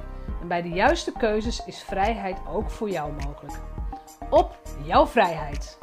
En bij de juiste keuzes is vrijheid ook voor jou mogelijk. Op jouw vrijheid!